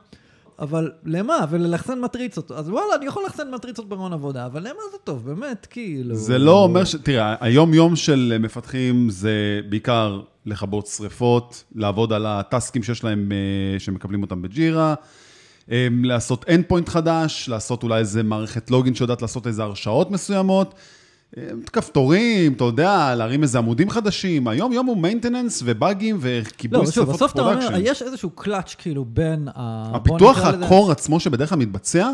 אבל למה? וללכסן מטריצות. אז וואלה, אני יכול ללכסן מטריצות בראיון עבודה, אבל למה זה טוב? באמת, כאילו... זה לא אומר ש... תראה, היום-יום של מפתחים זה בעיקר לכבות שריפות, לעבוד על הטסקים שיש להם, אה, שמקבלים אותם ב Jira, אה, לעשות endpoint חדש, לעשות אולי איזה מערכת login שיודעת לעשות איזה הרשאות מסוימות. אה, כפתורים, אתה יודע, להרים איזה עמודים חדשים. היום יום הוא maintenance ובאגים וכיבוי לא, שוב, שרפות בסוף אתה אומר, production. יש איזשהו קלאץ' כאילו בין ה... הפיתוח נקרא לזה- הקור עצמו שבדרך כלל מתבצע,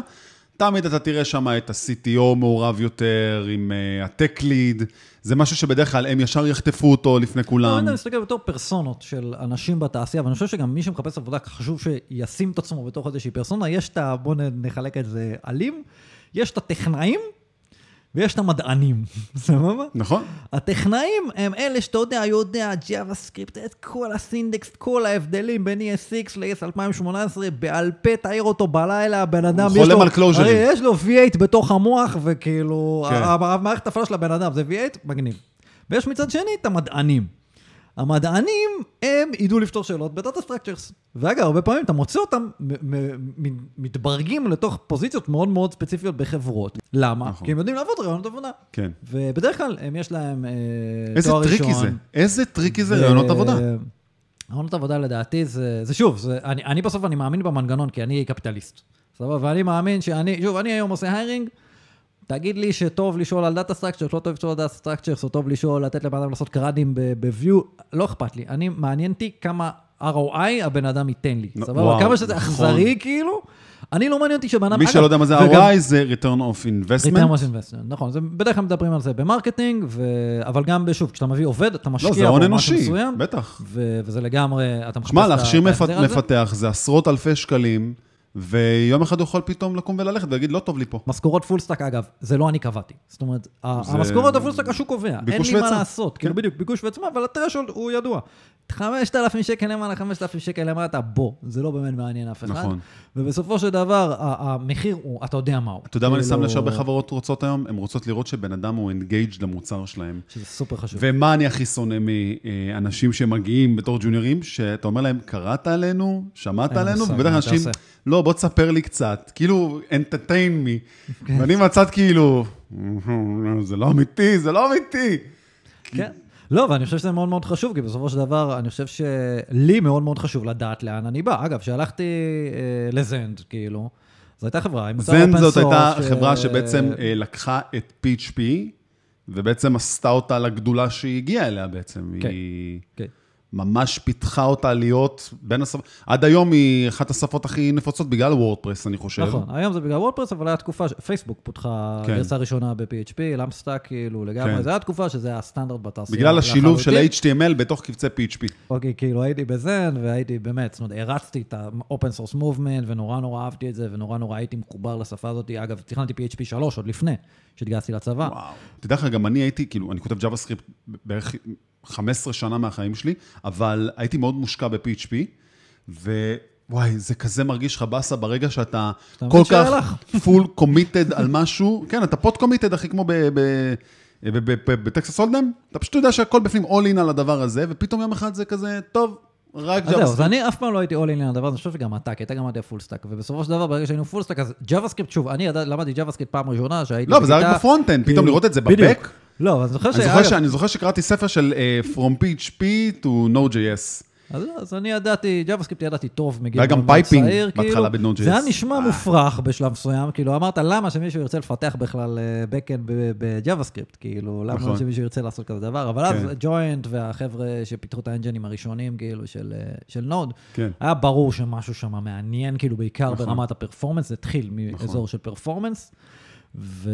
תמיד אתה תראה שם את ה-CTO מעורב יותר, עם אה, ה-Tech Lead, זה משהו שבדרך כלל הם ישר יחטפו אותו לפני לא, כולם. אני מסתכל בתור פרסונות של אנשים בתעשייה, ואני חושב שגם מי שמחפש עבודה, חשוב שישים את עצמו בתוך איזושהי פרסונה. יש את ה... בואו נחלק את זה אלים, יש את הטכנאים ויש את המדענים, <laughs> סבבה? נכון? הטכנאים הם אלה שאתה יודע, יודע, JavaScript, את כל הסינדקס, את כל ההבדלים בין ESX ל-ES 2018, בעל פה תעיר אותו בלילה, הבן אדם, יש לו. הרי יש לו V8 בתוך המוח, וכאילו. כן. המערכת הפעלה של הבן אדם זה V8, מגניב. ויש מצד שני את המדענים. המדענים, הם ידעו לפתור שאלות ב data structures. ואגב, הרבה פעמים אתה מוצא אותם מ- מ- מ- מתברגים לתוך פוזיציות מאוד מאוד ספציפיות בחברות. למה? נכון. כי הם יודעים לעבור ראיונות עבודה. כן. ובדרך כלל הם יש להם אה, איזה תואר ראשון. tricky זה? איזה tricky זה ראיונות עבודה? ראיונות עבודה לדעתי זה, זה שוב, זה, אני, אני בסוף אני מאמין במנגנון, כי אני קפיטליסט. סבבה? ואני מאמין שאני, שוב, אני היום עושה hiring, תגיד לי שטוב לשאול על data structures, לא טוב לשאול על data structures, או טוב לשאול, לתת לבן אדם לעשות CRUD ים ב-Vue, לא אכפת לי. אני, מעניין אותי כמה ROI הבן אדם ייתן לי. סבבה? וואו, כמה שזה נכון. אכזרי, כאילו, אני לא מעניין אותי שבן אדם... מי שלא יודע מה זה ROI זה return of return investment. on investment, נכון, זה, בדרך כלל מדברים על זה ב marketing, ו... אבל גם, שוב, כשאתה מביא עובד, אתה משקיע לא, זה הון אנושי, בטח. ו... וזה לגמרי, אתה מחפש שמע, את להכשיר ההחזר מפ- על זה. מפתח זה עשרות אלפי שקלים, ויום אחד הוא יכול פתאום לקום וללכת ולהגיד, לא טוב לי פה. משכורות full stack, אגב, זה לא אני קבעתי. זאת אומרת, זה- המשכורות ה full stack השוק קובע. אין לי מה והיצע. לעשות. כן. כאילו בדיוק, ביקוש והיצע, אבל ה threshold הוא ידוע. 5,000 שקל למעלה, 5,000 שקל למטה, בוא, זה לא באמת מעניין אף אחד. נכון. ובסופו של דבר, המחיר הוא, אתה יודע מהו. אתה יודע מה אני שם לב כאילו, שהרבה חברות רוצות היום? הן רוצות לראות שבן אדם הוא engaged למוצר שלהם. שזה סופר חשוב. ומה אני הכי שונא מאנשים שמגיעים בתור ג'וניורים, שאתה אומר להם, קראת עלינו, שמעת עלינו, מה אתה אנשים. לא, בוא תספר לי קצת, כאילו, entertain me. כן. ואני מהצד כאילו, זה לא אמיתי, זה לא אמיתי. כן. לא, ואני חושב שזה מאוד מאוד חשוב, כי בסופו של דבר, אני חושב שלי מאוד מאוד חשוב לדעת לאן אני בא. אגב, כשהלכתי אה, לזנד, כאילו, זו הייתה חברה עם מוצר זן open זאת source הייתה ש- חברה שבעצם אה, לקחה את PHP, ובעצם עשתה אותה לגדולה שהיא הגיעה אליה בעצם. כן. היא כן. ממש פיתחה אותה להיות בין השפות, עד היום היא אחת השפות הכי נפוצות בגלל וורדפרס, אני חושב. נכון, היום זה בגלל וורדפרס, אבל הייתה תקופה, ש- פייסבוק פותחה כן. גרסה ראשונה ב-PHP, LAMP stack, כאילו, לגמרי, כן. זו הייתה תקופה שזה היה הסטנדרט בתעשייה. בגלל השילוב של. HTML בתוך קבצי PHP. אוקיי, כאילו הייתי ב Zend, והייתי באמת, זאת אומרת, הערצתי את ה-open source movement, ונורא נורא אהבתי את זה, ונורא נורא הייתי מחובר לשפה הזאת. אגב, תכנתתי PHP 3 עוד לפני שהתגייסתי לצבא. וואו. תדע לך, גם אני הייתי, כאילו, אני כותב JavaScript בערך 15 שנה מהחיים שלי, אבל הייתי מאוד מושקע ב-PHP, ווואי, זה כזה מרגיש לך באסה ברגע שאתה כל. כך full committed על משהו, כן, אתה full committed, אחי, כמו ב Texas Hold'em, אתה פשוט יודע שהכל בפנים all in על הדבר הזה, ופתאום יום אחד זה כזה, טוב, רק זהו, אז JavaScript. אני אף פעם לא הייתי all in על הדבר הזה, אני חושב שגם אתה, כי אתה גם היית full stack, ובסופו של דבר, ברגע שהיינו full stack, אז JavaScript, שוב, אני למדתי JavaScript פעם ראשונה, שהייתי לא, אבל זה רק ב front-end, פתאום כאילו, לראות את זה. ב back. לא, אבל אני זוכר ש... אני זוכר שקראתי ספר של uh, From PHP to Node.js. אז, אז אני ידעתי, JavaScript ידעתי טוב מגיל והיה גם מאוד מאוד hyping צעיר, בהתחלה כאילו, ב-Node.js. זה היה נשמע אה. מופרך בשלב מסוים, כאילו אמרת למה שמישהו ירצה לפתח בכלל backend ב-JavaScript, כאילו למה נכון. שמישהו ירצה לעשות כזה דבר, אבל אז כן. Joyent והחבר'ה שפיתחו את ה-engine ים הראשונים כאילו של, אה, של Node, כן. היה ברור שמשהו שם מעניין, כאילו בעיקר נכון. ברמת ה-performance, זה התחיל מאזור של performance. ו...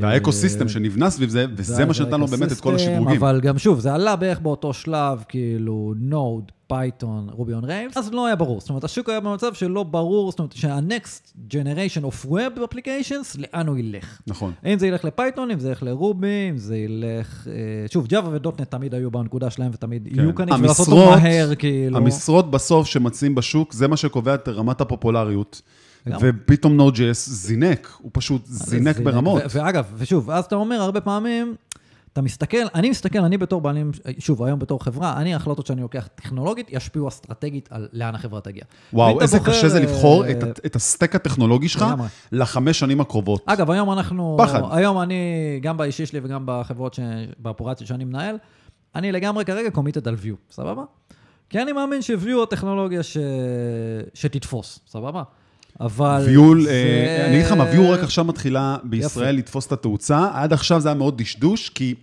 וה-ecosystem שנבנה סביב זה, וזה מה שנתן לו באמת את כל השדרוגים. אבל גם שוב, זה עלה בערך באותו שלב, כאילו, Node, Python, Ruby on Rails, אז לא היה ברור. זאת אומרת, השוק היה במצב שלא ברור, זאת אומרת, שה-next generation of web applications, לאן הוא ילך. נכון. אם זה ילך ל-Python, אם זה ילך ל-Ruby, אם זה ילך... אה, שוב, ג'אווה ודוטנט תמיד היו בנקודה שלהם ותמיד כן. יהיו כאן, ולעשות אותו המשרות- מהר, כאילו. המשרות בסוף שמציעים בשוק, זה מה שקובע את רמת הפופולריות. ופתאום Node.js זינק, הוא פשוט זינק ברמות. ואגב, ושוב, אז אתה אומר הרבה פעמים, אתה מסתכל, אני מסתכל, אני בתור בעלים, שוב, היום בתור חברה, אני, ההחלטות שאני לוקח טכנולוגית, ישפיעו אסטרטגית על לאן החברה תגיע. וואו, איזה בוחר, קשה זה אה, לבחור את, ה- את הסטק הטכנולוגי שלך. לחמש שנים הקרובות. אגב, היום אנחנו, פחד. היום אני, גם באישי שלי וגם בחברות, ש... באופרציות שאני מנהל, אני לגמרי כרגע קומיטד על view, סבבה? כי אני מאמין ש-view הטכנולוגיה ש... שתתפוס, סבבה? אבל... ויול, זה- אה, אני אגיד לך מה, ויול רק עכשיו מתחילה בישראל לתפוס את התאוצה. עד עכשיו זה היה מאוד דשדוש, כי...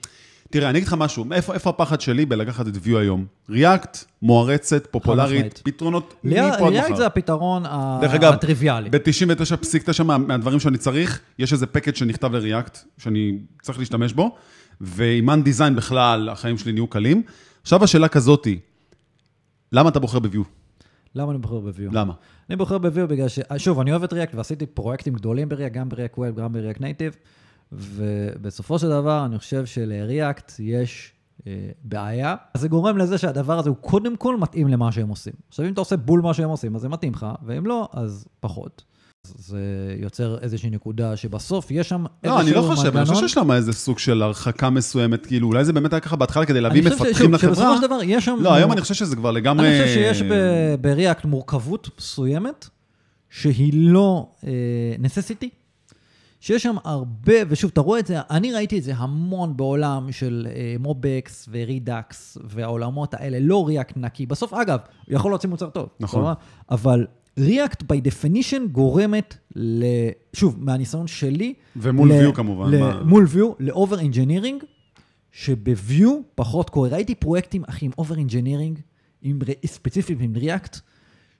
תראה, אני אגיד לך משהו, איפה, איפה הפחד שלי בלקחת את ויו היום? ריאקט, מוערצת, פופולרית. פתרונות מפה עד מחר. זה הפתרון ה- דרך אגב, הטריוויאלי. ב-99.9 מה, מהדברים שאני צריך, יש איזה פקד שנכתב לריאקט, שאני צריך להשתמש בו, ועם Ant Design בכלל, החיים שלי נהיו קלים. עכשיו השאלה כזאתי, למה אתה בוחר ב-Vue? למה אני בוחר ב-Vue? למה? אני בוחר ב-Vue בגלל ש... שוב, אני אוהב את React ועשיתי פרויקטים גדולים ב-React, גם ב-React Web, גם ב-React Native, ובסופו של דבר, אני חושב של-React יש אה, בעיה. אז זה גורם לזה שהדבר הזה הוא קודם כל מתאים למה שהם עושים. עכשיו, אם אתה עושה בול מה שהם עושים, אז זה מתאים לך, ואם לא, אז פחות. זה יוצר איזושהי נקודה שבסוף יש שם איזשהו לא, מנגנון. אני לא חושב, אני חושב שיש שם איזה סוג של הרחקה מסוימת, כאילו, אולי זה באמת היה ככה בהתחלה כדי להביא מפתחים לחברה. שבסופו של דבר יש שם... לא, היום אני חושב שזה כבר לגמרי... אני חושב שיש ב- ב-React מורכבות מסוימת, שהיא לא necessity, שיש שם הרבה, ושוב, אתה רואה את זה, אני ראיתי את זה המון בעולם של מובקס ורידאקס והעולמות האלה, לא React נקי. בסוף, אגב, יכול להוציא מוצר טוב. נכון. אבל React by definition גורמת ל... שוב, מהניסיון שלי... ומול ל- view כמובן, ל- מה- מול view, ל-over engineering, שב-view פחות קורה. ראיתי פרויקטים, אחי, עם over engineering, עם, ספציפית עם React,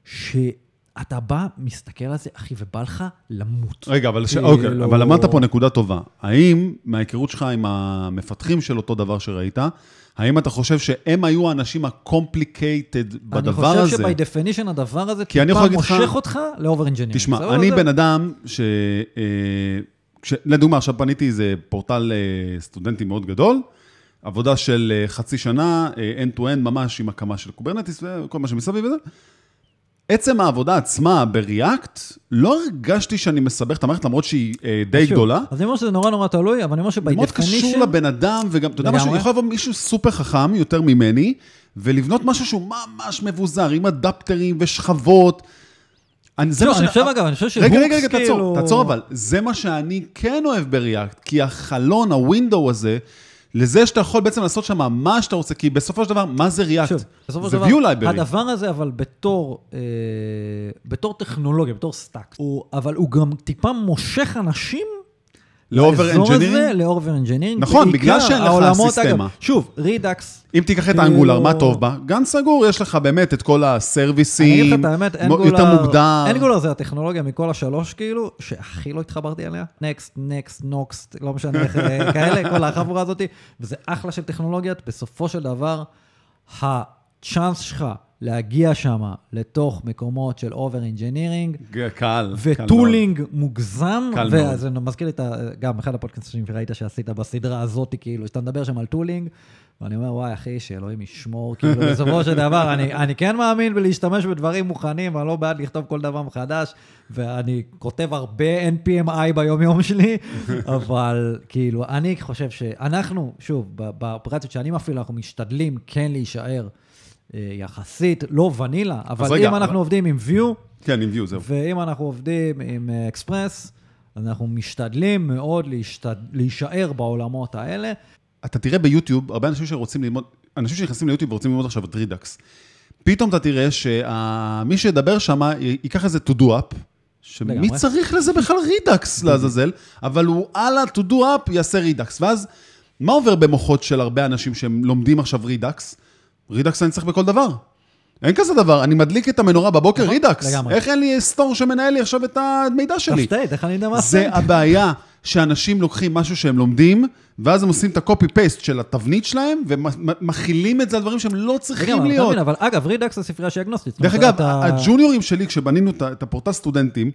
שאתה בא, מסתכל על זה, אחי, ובא לך למות. רגע, אבל, ש... כאילו- אוקיי, אבל אמרת פה נקודה טובה. האם, מההיכרות שלך עם המפתחים של אותו דבר שראית, האם אתה חושב שהם היו האנשים ה-complicated בדבר אני הזה? חושב שבי definition הדבר הזה אני טיפה מושך אותך ל-over engineering. תשמע, סבבה? אני בן אדם ש... אה. לדוגמה, עכשיו פניתי איזה פורטל אה, סטודנטי מאוד גדול, עבודה של אה, חצי שנה, end-to-end, ממש עם הקמה של Kubernetes וכל מה שמסביב וזה. עצם העבודה עצמה ב-React, לא הרגשתי שאני מסבך את המערכת, למרות שהיא אה, די שוב, גדולה. אז אני אומר שזה נורא נורא תלוי, אבל אני אומר ש-by מאוד קשור definition... לבן אדם, וגם, אתה יודע משהו. יכול לבוא מישהו סופר חכם יותר ממני, ולבנות משהו שהוא ממש מבוזר, עם אדפטרים ושכבות. אני, זה לא, מה אני ש- חושב, אגב, אני חושב רגע, רגע, ש-hooks רגע, כאילו... תעצור, תעצור אבל. זה מה שאני כן אוהב ב-React, כי החלון, הווינדו הזה, לזה שאתה יכול בעצם לעשות שם מה שאתה רוצה, כי בסופו של דבר, מה זה React? זה view library. הדבר הזה, אבל בתור, אה, בתור טכנולוגיה, בתור stack, הוא, אבל הוא גם טיפה מושך אנשים ל-over לאזור הזה, engineering? לאובר אנג'ינירינג. נכון, בגלל שאין לך סיסטמה. שוב, Redux, אם תיקח את ה-Angular, מה טוב בה? גן סגור, יש לך באמת את כל אני ה-service ים, אגיד לך את האמת, Angular. Angular זה הטכנולוגיה מכל השלוש, כאילו, שהכי לא התחברתי אליה. Next, Next, Nuxt, לא משנה איך, אה, כאלה, כל החבורה הזאת, וזה אחלה של טכנולוגיות. בסופו של דבר, הצ'אנס שלך להגיע שם לתוך מקומות של over engineering, קל, קל מאוד. ו-tooling מוגזם, קל מאוד. וזה מזכיר לי את ה... גם אחד הפודקאסטים שראית שעשית בסדרה הזאת, כאילו, שאתה מדבר שם על tooling, ואני אומר, וואי, אחי, שאלוהים ישמור, כאילו, <laughs> בסופו של דבר, אני, אני כן מאמין בלהשתמש בדברים מוכנים, אני לא בעד לכתוב כל דבר מחדש, ואני כותב הרבה NPMI ביום-יום שלי, <laughs> אבל כאילו, אני חושב שאנחנו, שוב, באופרציות שאני מפעיל, אנחנו משתדלים כן להישאר יחסית, לא ונילה, אבל רגע, אם אנחנו אבל- עובדים עם Vue, כן, עם Vue, זהו. ואם אנחנו עובדים עם אה, אקספרס, אז אנחנו משתדלים מאוד להשתד... להישאר בעולמות האלה. אתה תראה ביוטיוב, הרבה אנשים שרוצים ללמוד, אנשים שנכנסים ליוטיוב ורוצים ללמוד עכשיו את Redux. פתאום אתה תראה שמי שידבר שם ייקח איזה to-do app, שמי לגמרי. צריך לזה בכלל Redux <laughs> לעזאזל, אבל הוא על ה- to-do app יעשה Redux. ואז, מה עובר במוחות של הרבה אנשים שהם לומדים עכשיו Redux? Redux אני צריך בכל דבר. אין כזה דבר, אני מדליק את המנורה בבוקר, נכון, Redux. לגמרי. איך אין לי store שמנהל לי עכשיו את המידע שלי? תפתעת, איך אני יודע מה זה עשית? הבעיה, שאנשים לוקחים משהו שהם לומדים, ואז הם עושים את ה-copy-paste של התבנית שלהם, ומכילים את זה על דברים שהם לא צריכים לגמרי, להיות. מבין, אבל אגב, Redux זה ספרייה שהיא אגנוסטית. דרך אגב, אתה- הג'וניורים שלי, כשבנינו את הפורטל סטודנטים,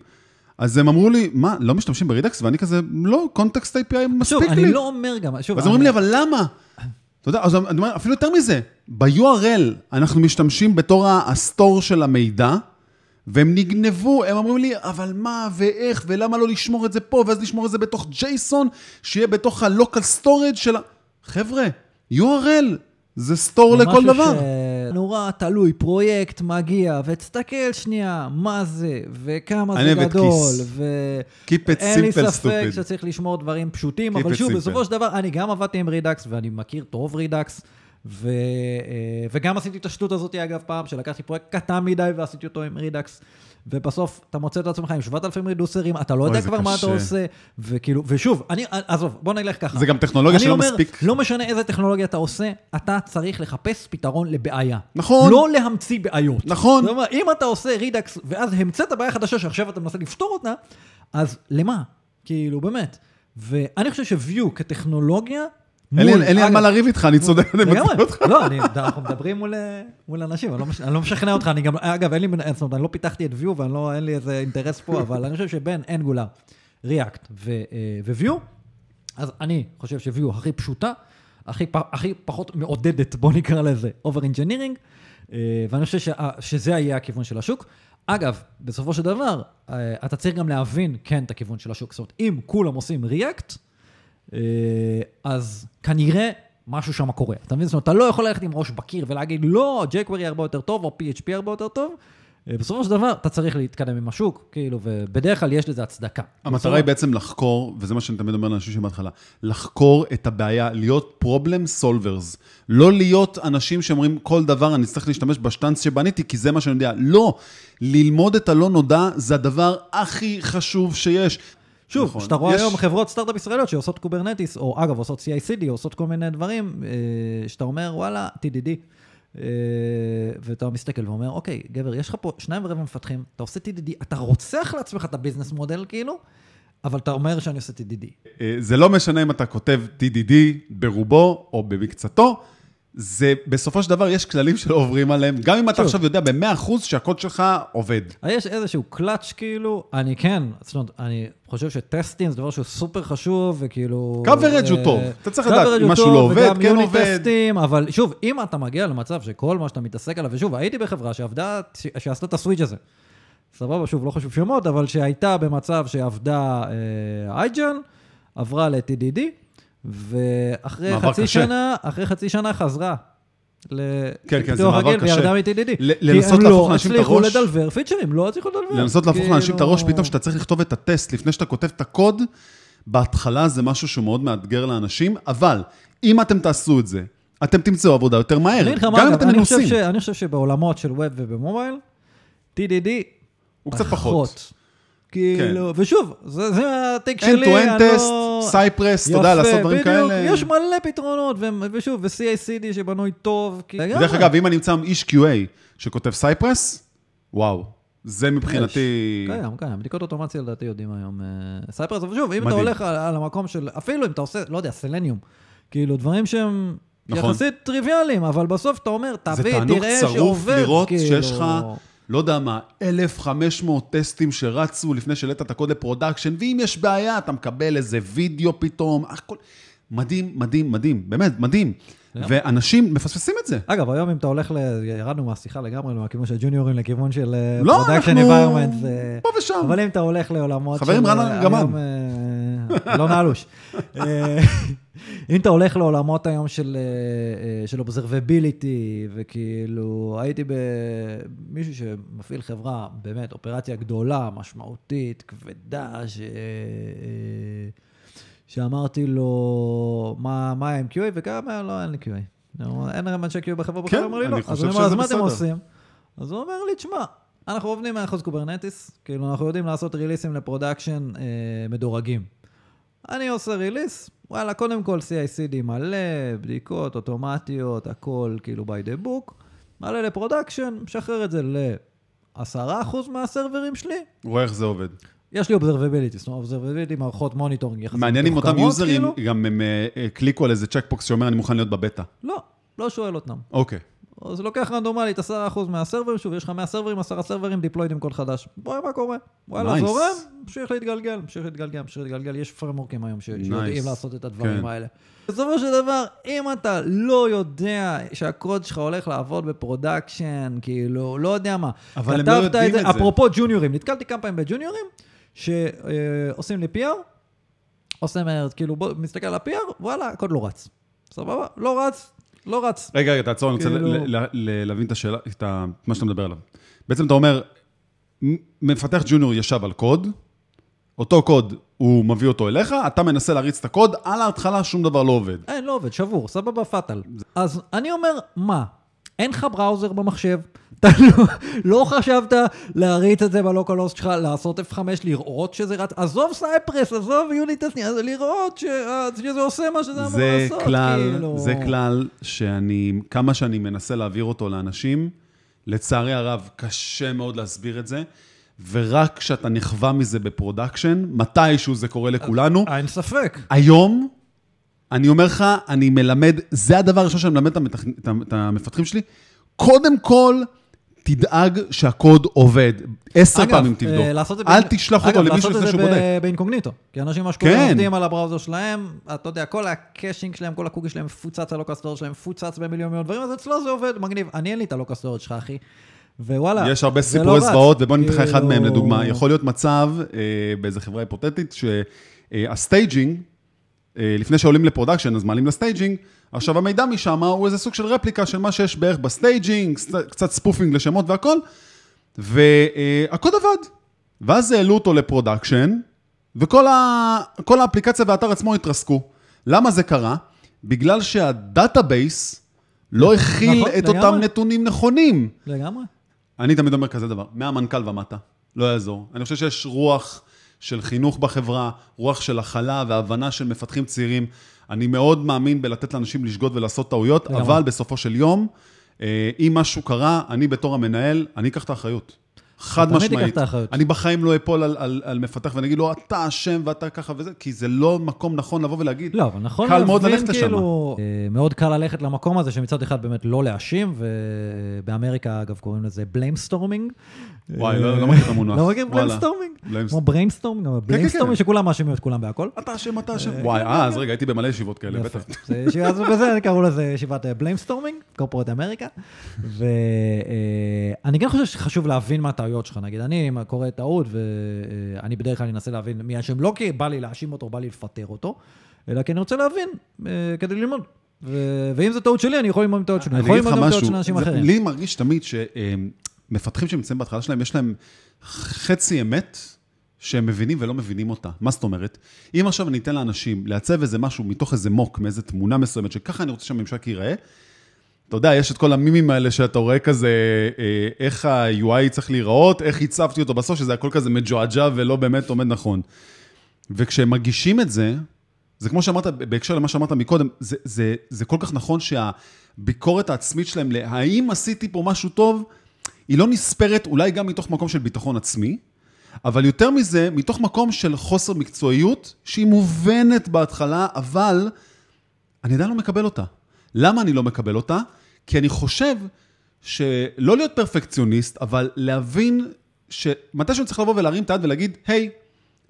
אז הם אמרו לי, מה, לא משתמשים ב-Redux? ואני כזה, לא, Context API שוב, מספיק אני לי. לא אומר גם, שוב, אז אני- אומרים לי, אבל למה? אתה יודע, אז אני אומר, אפילו יותר מזה, ב-URL אנחנו משתמשים בתור ה-store של המידע, והם נגנבו, הם אומרים לי, אבל מה ואיך, ולמה לא לשמור את זה פה, ואז לשמור את זה בתוך JSON, שיהיה בתוך ה-local storage של ה... חבר'ה, URL זה store לכל משהו דבר. נורא תלוי, פרויקט מגיע, ותסתכל שנייה, מה זה, וכמה זה גדול, KISS. ו... Keep it אין לי ספק stupid. שצריך לשמור דברים פשוטים, Keep אבל שוב, simple. בסופו של דבר, אני גם עבדתי עם Redux, ואני מכיר טוב Redux, ו... אה, וגם עשיתי את השטות הזאת, אגב, פעם, שלקחתי פרויקט קטן מדי ועשיתי אותו עם Redux, ובסוף אתה מוצא את עצמך עם 7,000 reducer ים, אתה לא יודע כבר מה אתה קשה. עושה, וכאילו, ושוב, אני, עזוב, בוא נלך ככה. זה גם טכנולוגיה שלא אומר, מספיק. לא משנה איזה טכנולוגיה אתה עושה, אתה צריך לחפש פתרון לבעיה. נכון. לא להמציא בעיות. נכון. זאת אומרת, אם אתה עושה Redux, ואז המצאת בעיה חדשה שעכשיו אתה מנסה לפתור אותה, אז למה? כאילו, באמת. ואני חושב ש-Vue כטכנולוגיה... אין לי- על מה לריב איתך, אני צודק, אני. מצביע אותך. לא, אנחנו מדברים מול, מול אנשים, אני לא, אני לא משכנע אותך, אני גם, אגב, אין לי, זאת אומרת, אני לא פיתחתי את Vue ואין לי איזה אינטרס פה, <laughs> אבל אני חושב שבין Angular, React ו-Vue, אז אני חושב ש-Vue הכי פשוטה, הכי, פחות מעודדת, בוא נקרא לזה, over engineering, ואני חושב שזה יהיה הכיוון של השוק. אגב, בסופו של דבר, אה, אתה צריך גם להבין, כן, את הכיוון של השוק. זאת אומרת, אם כולם עושים ריאקט, אה, אז כנראה משהו שם קורה. אתה מבין? זאת אומרת, אתה לא יכול ללכת עם ראש בקיר ולהגיד, לא, jQuery הרבה יותר טוב, או PHP הרבה יותר טוב. אה, בסופו של דבר, אתה צריך להתקדם עם השוק, כאילו, ובדרך כלל יש לזה הצדקה. המטרה היא בעצם לחקור, וזה מה שאני תמיד אומר לאנשים שבהתחלה, לחקור את הבעיה, להיות problem solvers. לא להיות אנשים שאומרים, כל דבר אני צריך להשתמש בשטנץ שבניתי, כי זה מה שאני יודע. לא, ללמוד את הלא נודע זה הדבר הכי חשוב שיש. שוב, נכון. כשאתה רואה יש- היום חברות סטארט-אפ ישראליות שעושות Kubernetes, או אגב, עושות CI/CD, עושות כל מיני דברים, אה, שאתה אומר, וואלה, TDD. אה, ואתה מסתכל ואומר, אוקיי, גבר, יש לך פה שניים ורבע מפתחים, אתה עושה TDD, אתה רוצח לעצמך את ה business model, כאילו, אבל אתה אומר שאני עושה TDD. אה, זה לא משנה אם אתה כותב TDD ברובו או במקצתו, זה בסופו של דבר יש כללים שלא עוברים עליהם, גם אם אתה. עכשיו יודע ב-100% שהקוד שלך עובד. יש איזשהו קלאץ' כאילו, אני כן, זאת אומרת, אני חושב שטסטים זה דבר שהוא סופר חשוב, וכאילו... coverage הוא אה, טוב. אתה צריך לדעת אם משהו לא עובד, כן עובד. טסטים, אבל שוב, אם אתה מגיע למצב שכל מה שאתה מתעסק עליו, ושוב, הייתי בחברה שעבדה, שעשתה את הסוויץ' הזה. סבבה, שוב, לא חשוב שמות, אבל שהייתה במצב שעבדה אייג'ן, עברה ל-TDD, ואחרי חצי קשה. שנה, אחרי חצי שנה חזרה. כן, כן, זה מעבר קשה. וירדה מ-TDD. לנסות כי להפוך הם לאנשים את לא הצליחו הראש. לדלבר פיצ'רים, לא הצליחו לדלבר. לנסות להפוך לאנשים את הראש, כאילו- פתאום שאתה צריך לכתוב את הטסט לפני שאתה כותב את הקוד, בהתחלה זה משהו שהוא מאוד מאתגר לאנשים, אבל אם אתם תעשו את זה, אתם תמצאו עבודה יותר מהר, גם אם אתם מנוסים. אני חושב שבעולמות של web וב mobile, TDD הוא קצת פחות. כאילו, ושוב, זה זה ה take end שלי, to end אני test, לא... Cypress, אתה יודע, לעשות דברים בדיוק, כאלה. יש מלא פתרונות, ו- ושוב, ו-CICD שבנוי טוב. כי- דרך. אגב, אם אני אמצא איש QA שכותב Cypress, וואו, זה מבחינתי... קיים, קיים. בדיקות אוטומציה לדעתי יודעים היום אה, Cypress, אבל שוב, אם אתה. הולך על, על המקום של, אפילו אם אתה עושה, לא יודע, סלניום, כאילו דברים שהם נכון. יחסית טריוויאליים, אבל בסוף אתה אומר, זה תביא, תענוג תראה צרוף שעובד, לראות כאילו. שיש לך, לא יודע מה, 1,500 טסטים שרצו לפני שהעלית את הקוד ל production, ואם יש בעיה, אתה מקבל איזה וידאו פתאום, הכל... מדהים, מדהים, מדהים, באמת, מדהים. ואנשים מפספסים את זה. אגב, היום אם אתה הולך, ל... ירדנו מהשיחה לגמרי, מהכיוון של ג'וניורים לכיוון של לא, production אנחנו environment. זה... פה ושם. אבל אם אתה הולך לעולמות חברים, של... רן אה, אה, לא נעלוש. אה, אם אתה הולך לעולמות היום של, אה, אה, של observability, וכאילו, הייתי במישהו שמפעיל חברה, באמת, אופרציה גדולה, משמעותית, כבדה, ש... שאמרתי לו, מה, מה עם QA? וגם היה, לא, אין לי QA. אין לכם אנשי QA בחברה כן, בכלל? הוא אומר לי, לא. אז אני אומר, אז מה אתם. עושים? אז הוא אומר לי, תשמע, אנחנו עובדים 100% Kubernetes, כאילו, אנחנו יודעים לעשות ריליסים ל production אה, מדורגים. אני עושה release, וואלה, קודם כל CI/CD מלא, בדיקות אוטומטיות, הכל כאילו by the book, מעלה ל production, משחרר את זה ל-10% מהסרברים שלי. רואה איך זה עובד. יש לי observability, זאת אומרת, observability, מערכות monitoring יחסית מעניין אם אותם יוזרים, כאילו. גם הם אה, אה, קליקו על איזה checkbox שאומר, אני מוכן להיות בבטא. לא, לא שואל אותם. אוקיי. אז לוקח רנדומלית 10% מהסרברים, שוב, יש לך 100 סרברים, 10 סרברים, deployed עם קוד חדש. בואי, מה קורה? וואלה, Nice. זורם, ממשיך להתגלגל, ממשיך להתגלגל, ממשיך להתגלגל. יש פריימוורקים היום שיודעים Nice. לעשות את הדברים כן. האלה. בסופו של דבר, אם אתה לא יודע שהקוד שלך הולך לעבוד ב production, כאילו, לא יודע מה. אבל הם לא יודעים את זה. אפרופו ג'וניורים, נתקלתי כמה פעמים בג'וניורים, שעושים לי PR, מהר, כאילו, בוא, מסתכל על ה-PR, וואלה, הקוד לא רץ. סבבה, לא רץ, לא רץ. רגע, רגע, תעצור, אני רוצה כאילו- להבין את השאלה, את מה שאתה מדבר עליו. בעצם אתה אומר, מפתח ג'וניור ישב על קוד, אותו קוד, הוא מביא אותו אליך, אתה מנסה להריץ את הקוד, על ההתחלה שום דבר לא עובד. אין, לא עובד, שבור, סבבה, fatal. אז אני אומר, מה? אין לך browser במחשב? אתה לא, לא חשבת להריץ את זה ב localhost שלך, לעשות F5, לראות שזה רץ? עזוב Cypress, עזוב unit tests, אז לראות ש- שזה עושה מה שזה אמור לעשות, כלל, כאילו. זה כלל שאני, כמה שאני מנסה להעביר אותו לאנשים, לצערי הרב, קשה מאוד להסביר את זה, ורק כשאתה נכווה מזה ב production, מתישהו זה קורה לכולנו. אין ספק. היום, אני אומר לך, אני מלמד, זה הדבר הראשון שאני מלמד את המפתחים שלי, קודם כל, תדאג שהקוד עובד. עשר פעמים אגב, תבדוק. אה, לעשות את אל תשלח אותו אגב, למישהו לפני שהוא לעשות בודק. את זה באינקוגניטו. כי אנשים מה שקורה, כן. עובדים על ה browser שלהם, אתה יודע, כל ה caching שלהם, כל הקוקי שלהם מפוצץ, ה local storage שלהם מפוצץ במיליון מיליון דברים, אז אצלו זה עובד, מגניב. אני אין לי את ה local storage שלך, אחי. ווואלה, יש הרבה לא סיפורי רץ. זוועות, ובוא ניתן לך אחד כאילו- מהם לדוגמה. יכול להיות מצב אה, באיזה חברה היפותטית, שה staging, אה, לפני שעולים ל production, אז מעלים ל staging, עכשיו המידע משם הוא איזה סוג של רפליקה של מה שיש בערך ב staging, קצת- spoofing לשמות והכל, והקוד עבד. ואז העלו אותו ל production, וכל ה... האפליקציה והאתר עצמו התרסקו. למה זה קרה? בגלל שה database לא הכיל נכון, את אותם לגמרי. נתונים נכונים. לגמרי. אני תמיד אומר כזה דבר, מהמנכ"ל ומטה, לא יעזור. אני חושב שיש רוח של חינוך בחברה, רוח של הכלה והבנה של מפתחים צעירים. אני מאוד מאמין בלתת לאנשים לשגות ולעשות טעויות. אבל בסופו של יום, אה, אם משהו קרה, אני בתור המנהל, אני אקח את האחריות. חד משמעית. אני בחיים לא אפול על, על, על מפתח ואני אגיד לו, אתה אשם ואתה ככה וזה, כי זה לא מקום נכון לבוא ולהגיד. לא, אבל נכון קל מאוד ללכת לשם. כאילו, אה, מאוד קל ללכת למקום הזה, שמצד אחד באמת לא להאשים, ובאמריקה, אגב, קוראים לזה blamestorming. וואי, לא- לא מכיר את המונח. לא מכיר. blamestorming? blames- כמו brainstorming, אבל כן, blamestorming שכולם מאשימים את כולם בהכל. אתה אשם, אתה אשם. וואי, אה, אז רגע, הייתי במלא ישיבות כאלה. בטח. אז בזה קראו לזה ישיבת blamestorming, corporate America. ואני כן חושב שחשוב להבין מה הטעויות שלך. נגיד, אני קורא טעות, ואני בדרך כלל אנסה להבין מי אשם, לא כי בא לי להאשים אותו, בא לי לפטר אותו, אלא כי אני רוצה להבין אה, כדי ללמוד. ו- ואם זו טעות שלי, אני יכול ללמוד מטעות שלי. אני יכול ללמוד טעות של אנשים אחרים. לי מרגיש תמיד שמפתחים שנמצאים בהתחלה שלהם, יש להם חצי אמת שהם מבינים ולא מבינים אותה. מה זאת אומרת? אם עכשיו אני אתן לאנשים לעצב איזה משהו מתוך איזה מוק, מאיזה תמונה מסוימת, שככה אני רוצה שהממשק ייראה, אתה יודע, יש את כל המימים האלה שאתה רואה כזה, אה, איך ה-UI צריך להיראות, איך הצבתי אותו בסוף, שזה הכל כזה מג'ועג'ע ולא באמת עומד נכון. וכשהם מגישים את זה, זה כמו שאמרת, בהקשר למה שאמרת מקודם, זה, זה, זה כל כך נכון שהביקורת העצמית שלהם, להאם עשיתי פה משהו טוב, היא לא נספרת אולי גם מתוך מקום של ביטחון עצמי, אבל יותר מזה, מתוך מקום של חוסר מקצועיות, שהיא מובנת בהתחלה, אבל אני עדיין לא מקבל אותה. למה אני לא מקבל אותה? כי אני חושב שלא להיות פרפקציוניסט, אבל להבין שמתי שאני צריך לבוא ולהרים את היד ולהגיד, היי,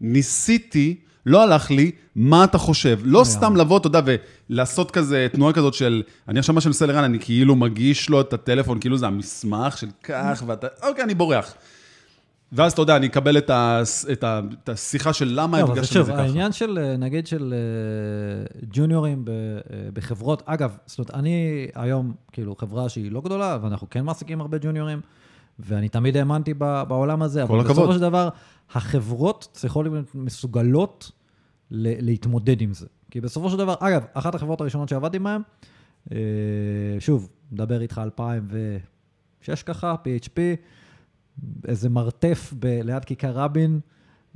ניסיתי, לא הלך לי, מה אתה חושב? לא סתם לבוא, אתה יודע, ולעשות כזה, תנועה כזאת של, אני עכשיו מה שאני עושה לרן, אני כאילו מגיש לו את הטלפון, כאילו זה המסמך של כך, ואתה, אוקיי, אני בורח. ואז אתה יודע, אני אקבל את, ה, את, ה, את השיחה של למה לא, אבל זה הרגשת שוב, את זה ככה. העניין של, אה, נגיד, של אה, ג'וניורים ב- אה, בחברות, אגב, זאת אומרת, אני היום, כאילו, חברה שהיא לא גדולה, ואנחנו כן מעסיקים הרבה ג'וניורים, ואני תמיד האמנתי בעולם הזה, אבל הכבוד. בסופו של דבר, החברות צריכות להיות מסוגלות להתמודד עם זה. כי בסופו של דבר, אגב, אחת החברות הראשונות שעבדתי בהן, שוב, מדבר איתך 2006 ככה, PHP, איזה מרתף ב- ליד כיכר רבין,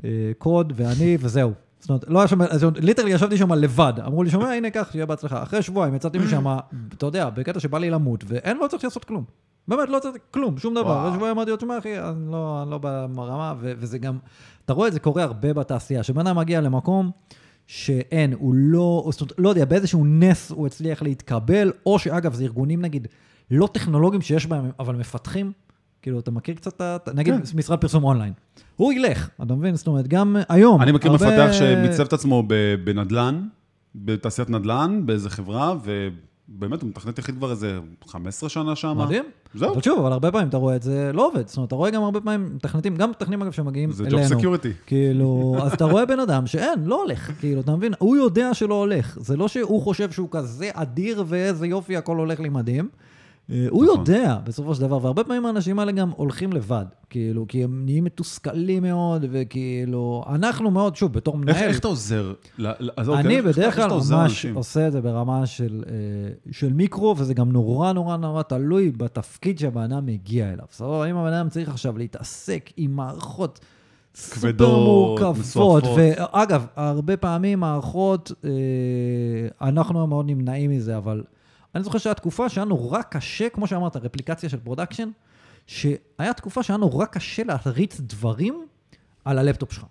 אה, קוד ואני, וזהו. זאת אומרת, לא היה שם, אז ליטרלי ישבתי שם לבד. אמרו לי, שומע, הנה, קח, שיהיה בהצלחה. אחרי שבועיים יצאתי משם, אתה יודע, בקטע שבא לי למות, ואין, לא צריך לעשות כלום. באמת, לא צריך כלום, שום דבר. אחרי שבועיים אמרתי לו, תשמע, אחי, אני לא, לא ברמה, ו- וזה גם, אתה רואה את זה קורה הרבה בתעשייה, שבן אדם מגיע למקום שאין, הוא לא, זאת אומרת, לא יודע, באיזשהו נס הוא הצליח להתקבל, או שאגב, זה ארגונים, נגיד, לא טכנולוגיים שיש בהם, אבל מפתחים. כאילו, אתה מכיר קצת, נגיד, כן. משרד פרסום אונליין. הוא ילך, אתה מבין? זאת אומרת, גם היום. אני מכיר הרבה- מפתח שמיצב את עצמו בנדל"ן, בתעשיית נדל"ן, באיזה חברה, ובאמת, הוא מתכנת יחיד כבר איזה 15 שנה שם. מדהים. זהו. אבל שוב, אבל הרבה פעמים אתה רואה את זה לא עובד. זאת אומרת, אתה רואה גם הרבה פעמים מתכנתים, גם מתכנתים אגב שמגיעים זה אלינו. job security. כאילו, אז אתה רואה בן אדם שאין, לא הולך, כאילו, אתה מבין? הוא יודע שלא הולך. זה לא שהוא חושב שהוא כזה אדיר ואיזה יופי, הכל הולך לי מדהים. אה, הוא נכון. יודע, בסופו של דבר, והרבה פעמים האנשים האלה גם הולכים לבד, כאילו, כי הם נהיים מתוסכלים מאוד, וכאילו, אנחנו מאוד, שוב, בתור איך מנהל, איך אתה עוזר? אני איך- איך בדרך כלל ממש? עושה את זה ברמה של, אה, של מיקרו, וזה גם נורא נורא נורא תלוי בתפקיד שהבן אדם מגיע אליו. סבבה? אם הבן אדם צריך עכשיו להתעסק עם מערכות סופר כבדות, מורכבות, מסועפות. ואגב, הרבה פעמים מערכות, אה, אנחנו מאוד נמנעים מזה, אבל אני זוכר שהייתה תקופה שהיה נורא קשה, כמו שאמרת, רפליקציה של production, שהיה תקופה שהיה נורא קשה להריץ דברים על הלפטופ שלך.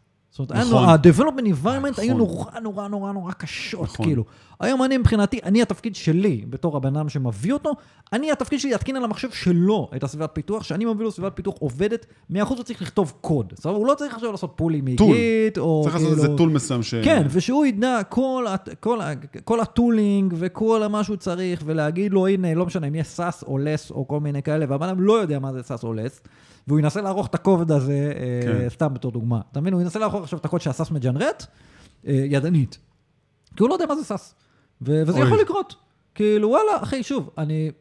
זאת אומרת, נכון. ה-development environment נכון. היו נורא נורא נורא נורא קשות, נכון. כאילו. היום אני מבחינתי, אני התפקיד שלי, בתור הבן אדם שמביא אותו, אני התפקיד שלי להתקין על המחשב שלו את הסביבת פיתוח, שאני מביא לו סביבת פיתוח עובדת, מאה אחוז הוא צריך לכתוב קוד. זאת אומרת, הוא לא צריך עכשיו לעשות pull ים. מ Git, או צריך לעשות איזה כאילו- tool מסוים ש... כן, ושהוא ידע כל, כל, ה- כל ה tooling וכל מה שהוא צריך, ולהגיד לו, הנה, לא משנה אם יהיה Sass או Less או כל מיני כאלה, והבן אדם לא יודע מה זה Sass או Less, והוא ינסה לערוך את הקובץ הזה, כן. אה, סתם בתור דוגמה. אתה מבין? הוא ינסה לערוך עכשיו את הקוד שה Sass מג'נרט, אה, ידנית. כי הוא לא יודע מה זה Sass. ו- וזה אוי. יכול לקרות. כאילו, וואלה, אחי, שוב, אני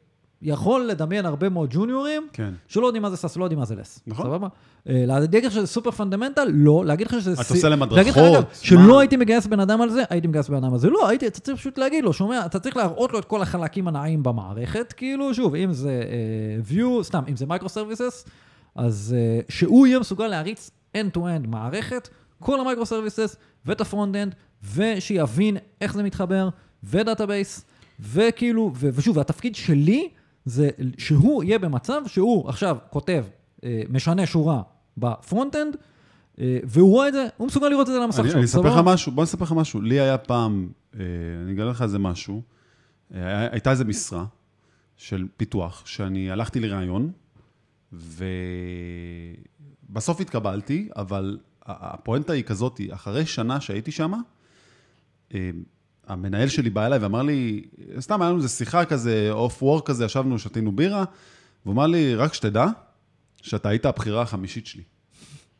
יכול לדמיין הרבה מאוד ג'וניורים, כן. שלא יודעים מה זה Sass, לא יודעים מה זה Less. נכון. סבבה? אה, להגיד לך שזה סופר fundamental? לא. להגיד לך שזה... אתה סי- עושה להם הדרכות? שלא הייתי מגייס בן אדם על זה, הייתי מגייס בן אדם על זה. לא, הייתי, אתה צריך פשוט להגיד לו, שומע, אתה צריך להראות לו את כל החלקים הנעים במערכת, כאילו, שוב, אם זה uh, Vue, סתם, אם זה micro services, אז uh, שהוא יהיה מסוגל להריץ end-to-end מערכת, כל ה micro services ואת ה front-end, ושיבין איך זה מתחבר, ו database, וכאילו, ו- ושוב, והתפקיד שלי זה שהוא יהיה במצב שהוא עכשיו כותב, אה, משנה שורה ב front-end, אה, והוא רואה את זה, הוא מסוגל לראות את זה על המסך שלו. אני אספר לך? משהו, בוא נספר לך משהו. לי היה פעם, אה, אני אגלה לך איזה משהו, אה, הייתה איזה משרה של פיתוח, שאני הלכתי לראיון, ובסוף התקבלתי, אבל הפואנטה היא כזאת, אחרי שנה שהייתי שם, אה, המנהל שלי בא אליי ואמר לי, סתם היה לנו איזה שיחה כזה, אוף וורק כזה, ישבנו, שתינו בירה, והוא אמר לי, רק שתדע, שאתה היית הבחירה החמישית שלי.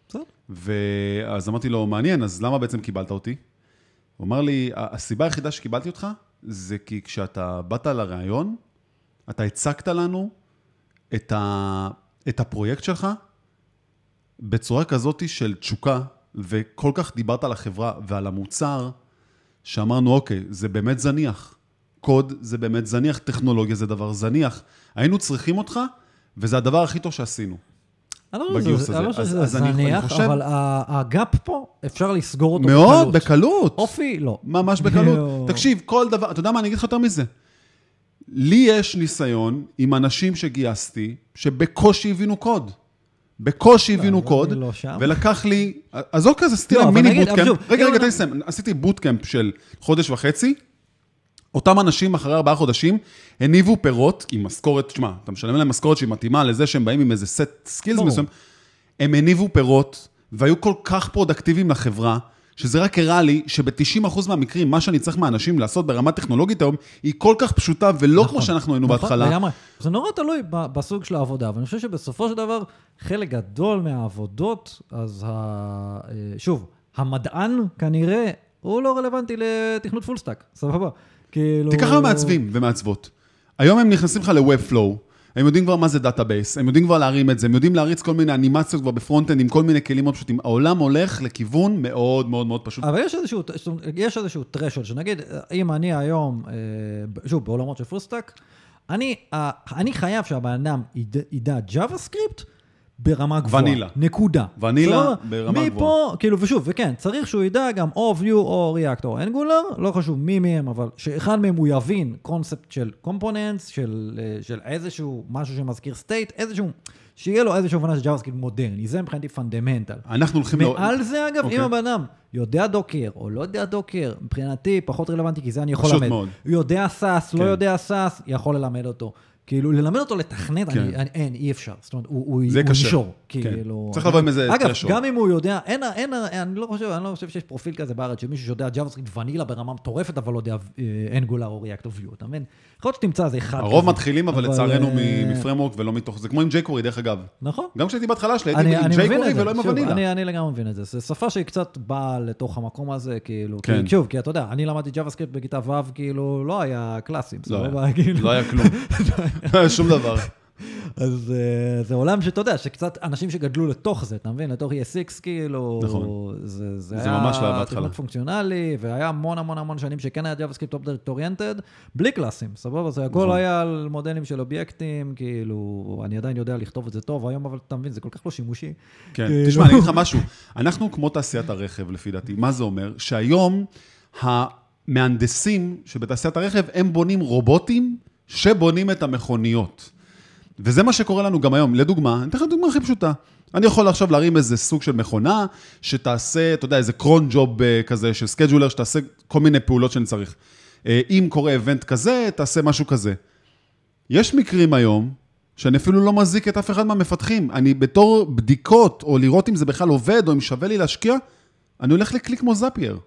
בסדר. ואז אמרתי לו, מעניין, אז למה בעצם קיבלת אותי? הוא אמר לי, הסיבה היחידה שקיבלתי אותך, זה כי כשאתה באת לראיון, אתה הצגת לנו את, ה, את הפרויקט שלך בצורה כזאת של תשוקה, וכל כך דיברת על החברה ועל המוצר, שאמרנו, אוקיי, זה באמת זניח. קוד זה באמת זניח, טכנולוגיה זה דבר זניח. היינו צריכים אותך, וזה הדבר הכי טוב שעשינו. אני לא חושב שזה- לא אז- זניח, חושב- אבל הגאפ פה, אפשר לסגור אותו מאוד, בקלות. אופי, לא. ממש בקלות. כאילו- <laughs> תקשיב, כל דבר, אתה יודע מה, אני אגיד לך יותר מזה. לי יש ניסיון עם אנשים שגייסתי, שבקושי הבינו קוד. בקושי הבינו קוד, אני לא שם. ולקח לי, אז אוקיי, still לא, אבל מיני bootcamp. רגע, רגע, תן לי לסיים. עשיתי bootcamp של חודש וחצי, אותם אנשים אחרי ארבעה חודשים הניבו פירות עם משכורת, תשמע, אתה משלם להם משכורת שהיא מתאימה לזה שהם באים עם איזה set skills. מסוים, הם הניבו פירות והיו כל כך פרודקטיביים לחברה, שזה רק הראה לי שב-90% מהמקרים, מה שאני צריך מהאנשים לעשות ברמה טכנולוגית היום, היא כל כך פשוטה ולא כמו שאנחנו היינו נכון, בהתחלה. לגמרי. זה נורא תלוי בסוג של העבודה, ואני חושב שבסופו של דבר, חלק גדול מהעבודות, אז ה... אה, שוב, המדען כנראה, הוא לא רלוונטי לתכנות full stack, סבבה? כאילו... תיקח היום מעצבים ומעצבות. היום הם נכנסים לך ל-Webflow, הם יודעים כבר מה זה database, הם יודעים כבר להרים את זה, הם יודעים להריץ כל מיני אנימציות כבר ב front-end עם כל מיני כלים מאוד פשוטים. העולם הולך לכיוון מאוד מאוד מאוד פשוט. אבל יש איזשהו, יש איזשהו threshold, שנגיד, אם אני היום, אה, שוב, בעולמות של full stack, אני, אני חייב שהבן אדם ידע, ידע JavaScript ברמה גבוהה. ונילה. נקודה. ונילה סבבה? ברמה מפה, גבוהה. כאילו, ושוב, וכן, צריך שהוא ידע גם או Vue או React או Angular, לא חשוב מי מהם, אבל שאחד מהם הוא יבין קונספט של components, של, אה, של איזשהו משהו שמזכיר state, איזשהו, שיהיה לו איזשהו הבנה של JavaScript מודרני, זה מבחינתי fundamental. אנחנו הולכים... ל- מעל זה, אגב, אוקיי. אם הבן אדם יודע Docker או לא יודע Docker, מבחינתי פחות רלוונטי, כי זה אני יכול פשוט ללמד. מאוד. הוא יודע Sass, לא כן. יודע Sass, יכול ללמד אותו. כאילו, ללמד אותו לתכנת, כן. אני, אני, אין, אי אפשר. זאת אומרת, הוא, הוא, זה הוא קשה. ינשור. כן. כאילו... צריך לבוא עם איזה אגב, threshold. גם אם הוא יודע, אין, אין, אין, אני לא חושב, אני לא חושב שיש פרופיל כזה בארץ, שמישהו שיודע JavaScript Vanilla ברמה מטורפת, אבל לא יודע Angular או React או Vue, אתה מבין? יכול להיות שתמצא איזה אחד הרוב כזה. מתחילים, אבל לצערנו אה, מ framework ולא מתוך... זה כמו עם jQuery, דרך אגב. נכון. גם כשהייתי בהתחלה שלי, הייתי עם jQuery ולא עם הוונילה. אני, אני לגמרי מבין את זה. זו שפה שהיא קצת באה לתוך המקום הזה, כאילו, כן. כי, שוב, כי אתה יודע, אני למדתי JavaScript בכיתה ו', כאילו, לא היה קלאסים, לא. <laughs> כאילו. לא היה כלום. <laughs> היה שום דבר. <laughs> אז אה, זה עולם שאתה יודע, שקצת אנשים שגדלו לתוך זה, אתה מבין? לתוך ESX, כאילו, נכון. זה, זה, זה ממש לא היה בהתחלה. תכנות פונקציונלי, והיה המון המון המון שנים שכן היה JavaScript Object Oriented, בלי קלאסים, סבבה? זה הכל נכון. היה על מודלים של אובייקטים, כאילו, אני עדיין יודע לכתוב את זה טוב, היום אבל אתה מבין, זה כל כך לא שימושי. כן, כאילו. תשמע, אני אגיד לך משהו. אנחנו כמו תעשיית הרכב, לפי דעתי. מה זה אומר? שהיום המהנדסים שבתעשיית הרכב, הם בונים רובוטים שבונים את המכוניות. וזה מה שקורה לנו גם היום. לדוגמה, אני אתן לך דוגמה הכי פשוטה. אני יכול עכשיו להרים איזה סוג של מכונה, שתעשה, אתה יודע, איזה cron job אה, כזה של scheduler, שתעשה כל מיני פעולות שאני צריך. אה, אם קורה event כזה, תעשה משהו כזה. יש מקרים היום, שאני אפילו לא מזיק את אף אחד מהמפתחים. אני בתור בדיקות, או לראות אם זה בכלל עובד, או אם שווה לי להשקיע, אני הולך לקליק כמו זאפייר.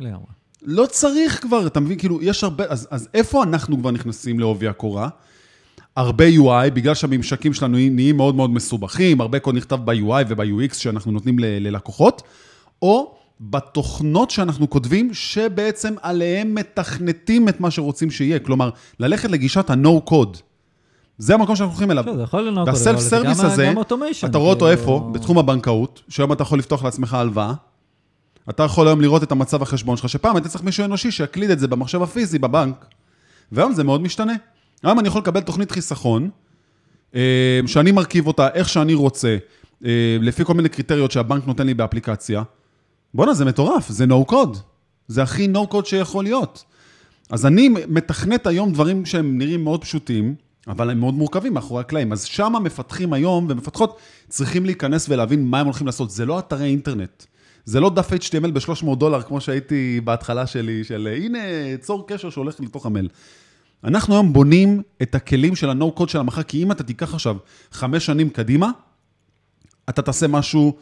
לגמרי. לא צריך כבר, אתה מבין? כאילו, יש הרבה... אז, אז איפה אנחנו כבר נכנסים לעובי הקורה? הרבה UI, בגלל שהממשקים שלנו נהיים מאוד מאוד מסובכים, הרבה קוד נכתב ב-UI וב-UX שאנחנו נותנים ללקוחות, או בתוכנות שאנחנו כותבים, שבעצם עליהם מתכנתים את מה שרוצים שיהיה. כלומר, ללכת לגישת ה-No-Code. זה המקום שאנחנו הולכים אליו. בסדר, זה יכול לנהוג, וה self service הזה, גם automation. אתה רואה אותו כאילו- איפה? בתחום הבנקאות, שהיום אתה יכול לפתוח לעצמך הלוואה. אתה יכול היום לראות את המצב החשבון שלך, שפעם היית צריך מישהו אנושי שיקליד את זה במחשב הפיזי בבנק, והיום זה מאוד משתנה. היום אני יכול לקבל תוכנית חיסכון, אה, שאני מרכיב אותה איך שאני רוצה, אה, לפי כל מיני קריטריות שהבנק נותן לי באפליקציה. בואנה, זה מטורף, זה no code. זה הכי no code שיכול להיות. אז אני מתכנת היום דברים שהם נראים מאוד פשוטים, אבל הם מאוד מורכבים מאחורי הקלעים. אז שם המפתחים היום ומפתחות צריכים להיכנס ולהבין מה הם הולכים לעשות. זה לא אתרי אינטרנט. זה לא דף HTML ב-300 דולר, כמו שהייתי בהתחלה שלי, של הנה, צור קשר שהולך לתוך המייל. אנחנו היום בונים את הכלים של ה-No-Code של המחר, כי אם אתה תיקח עכשיו חמש שנים קדימה, אתה תעשה משהו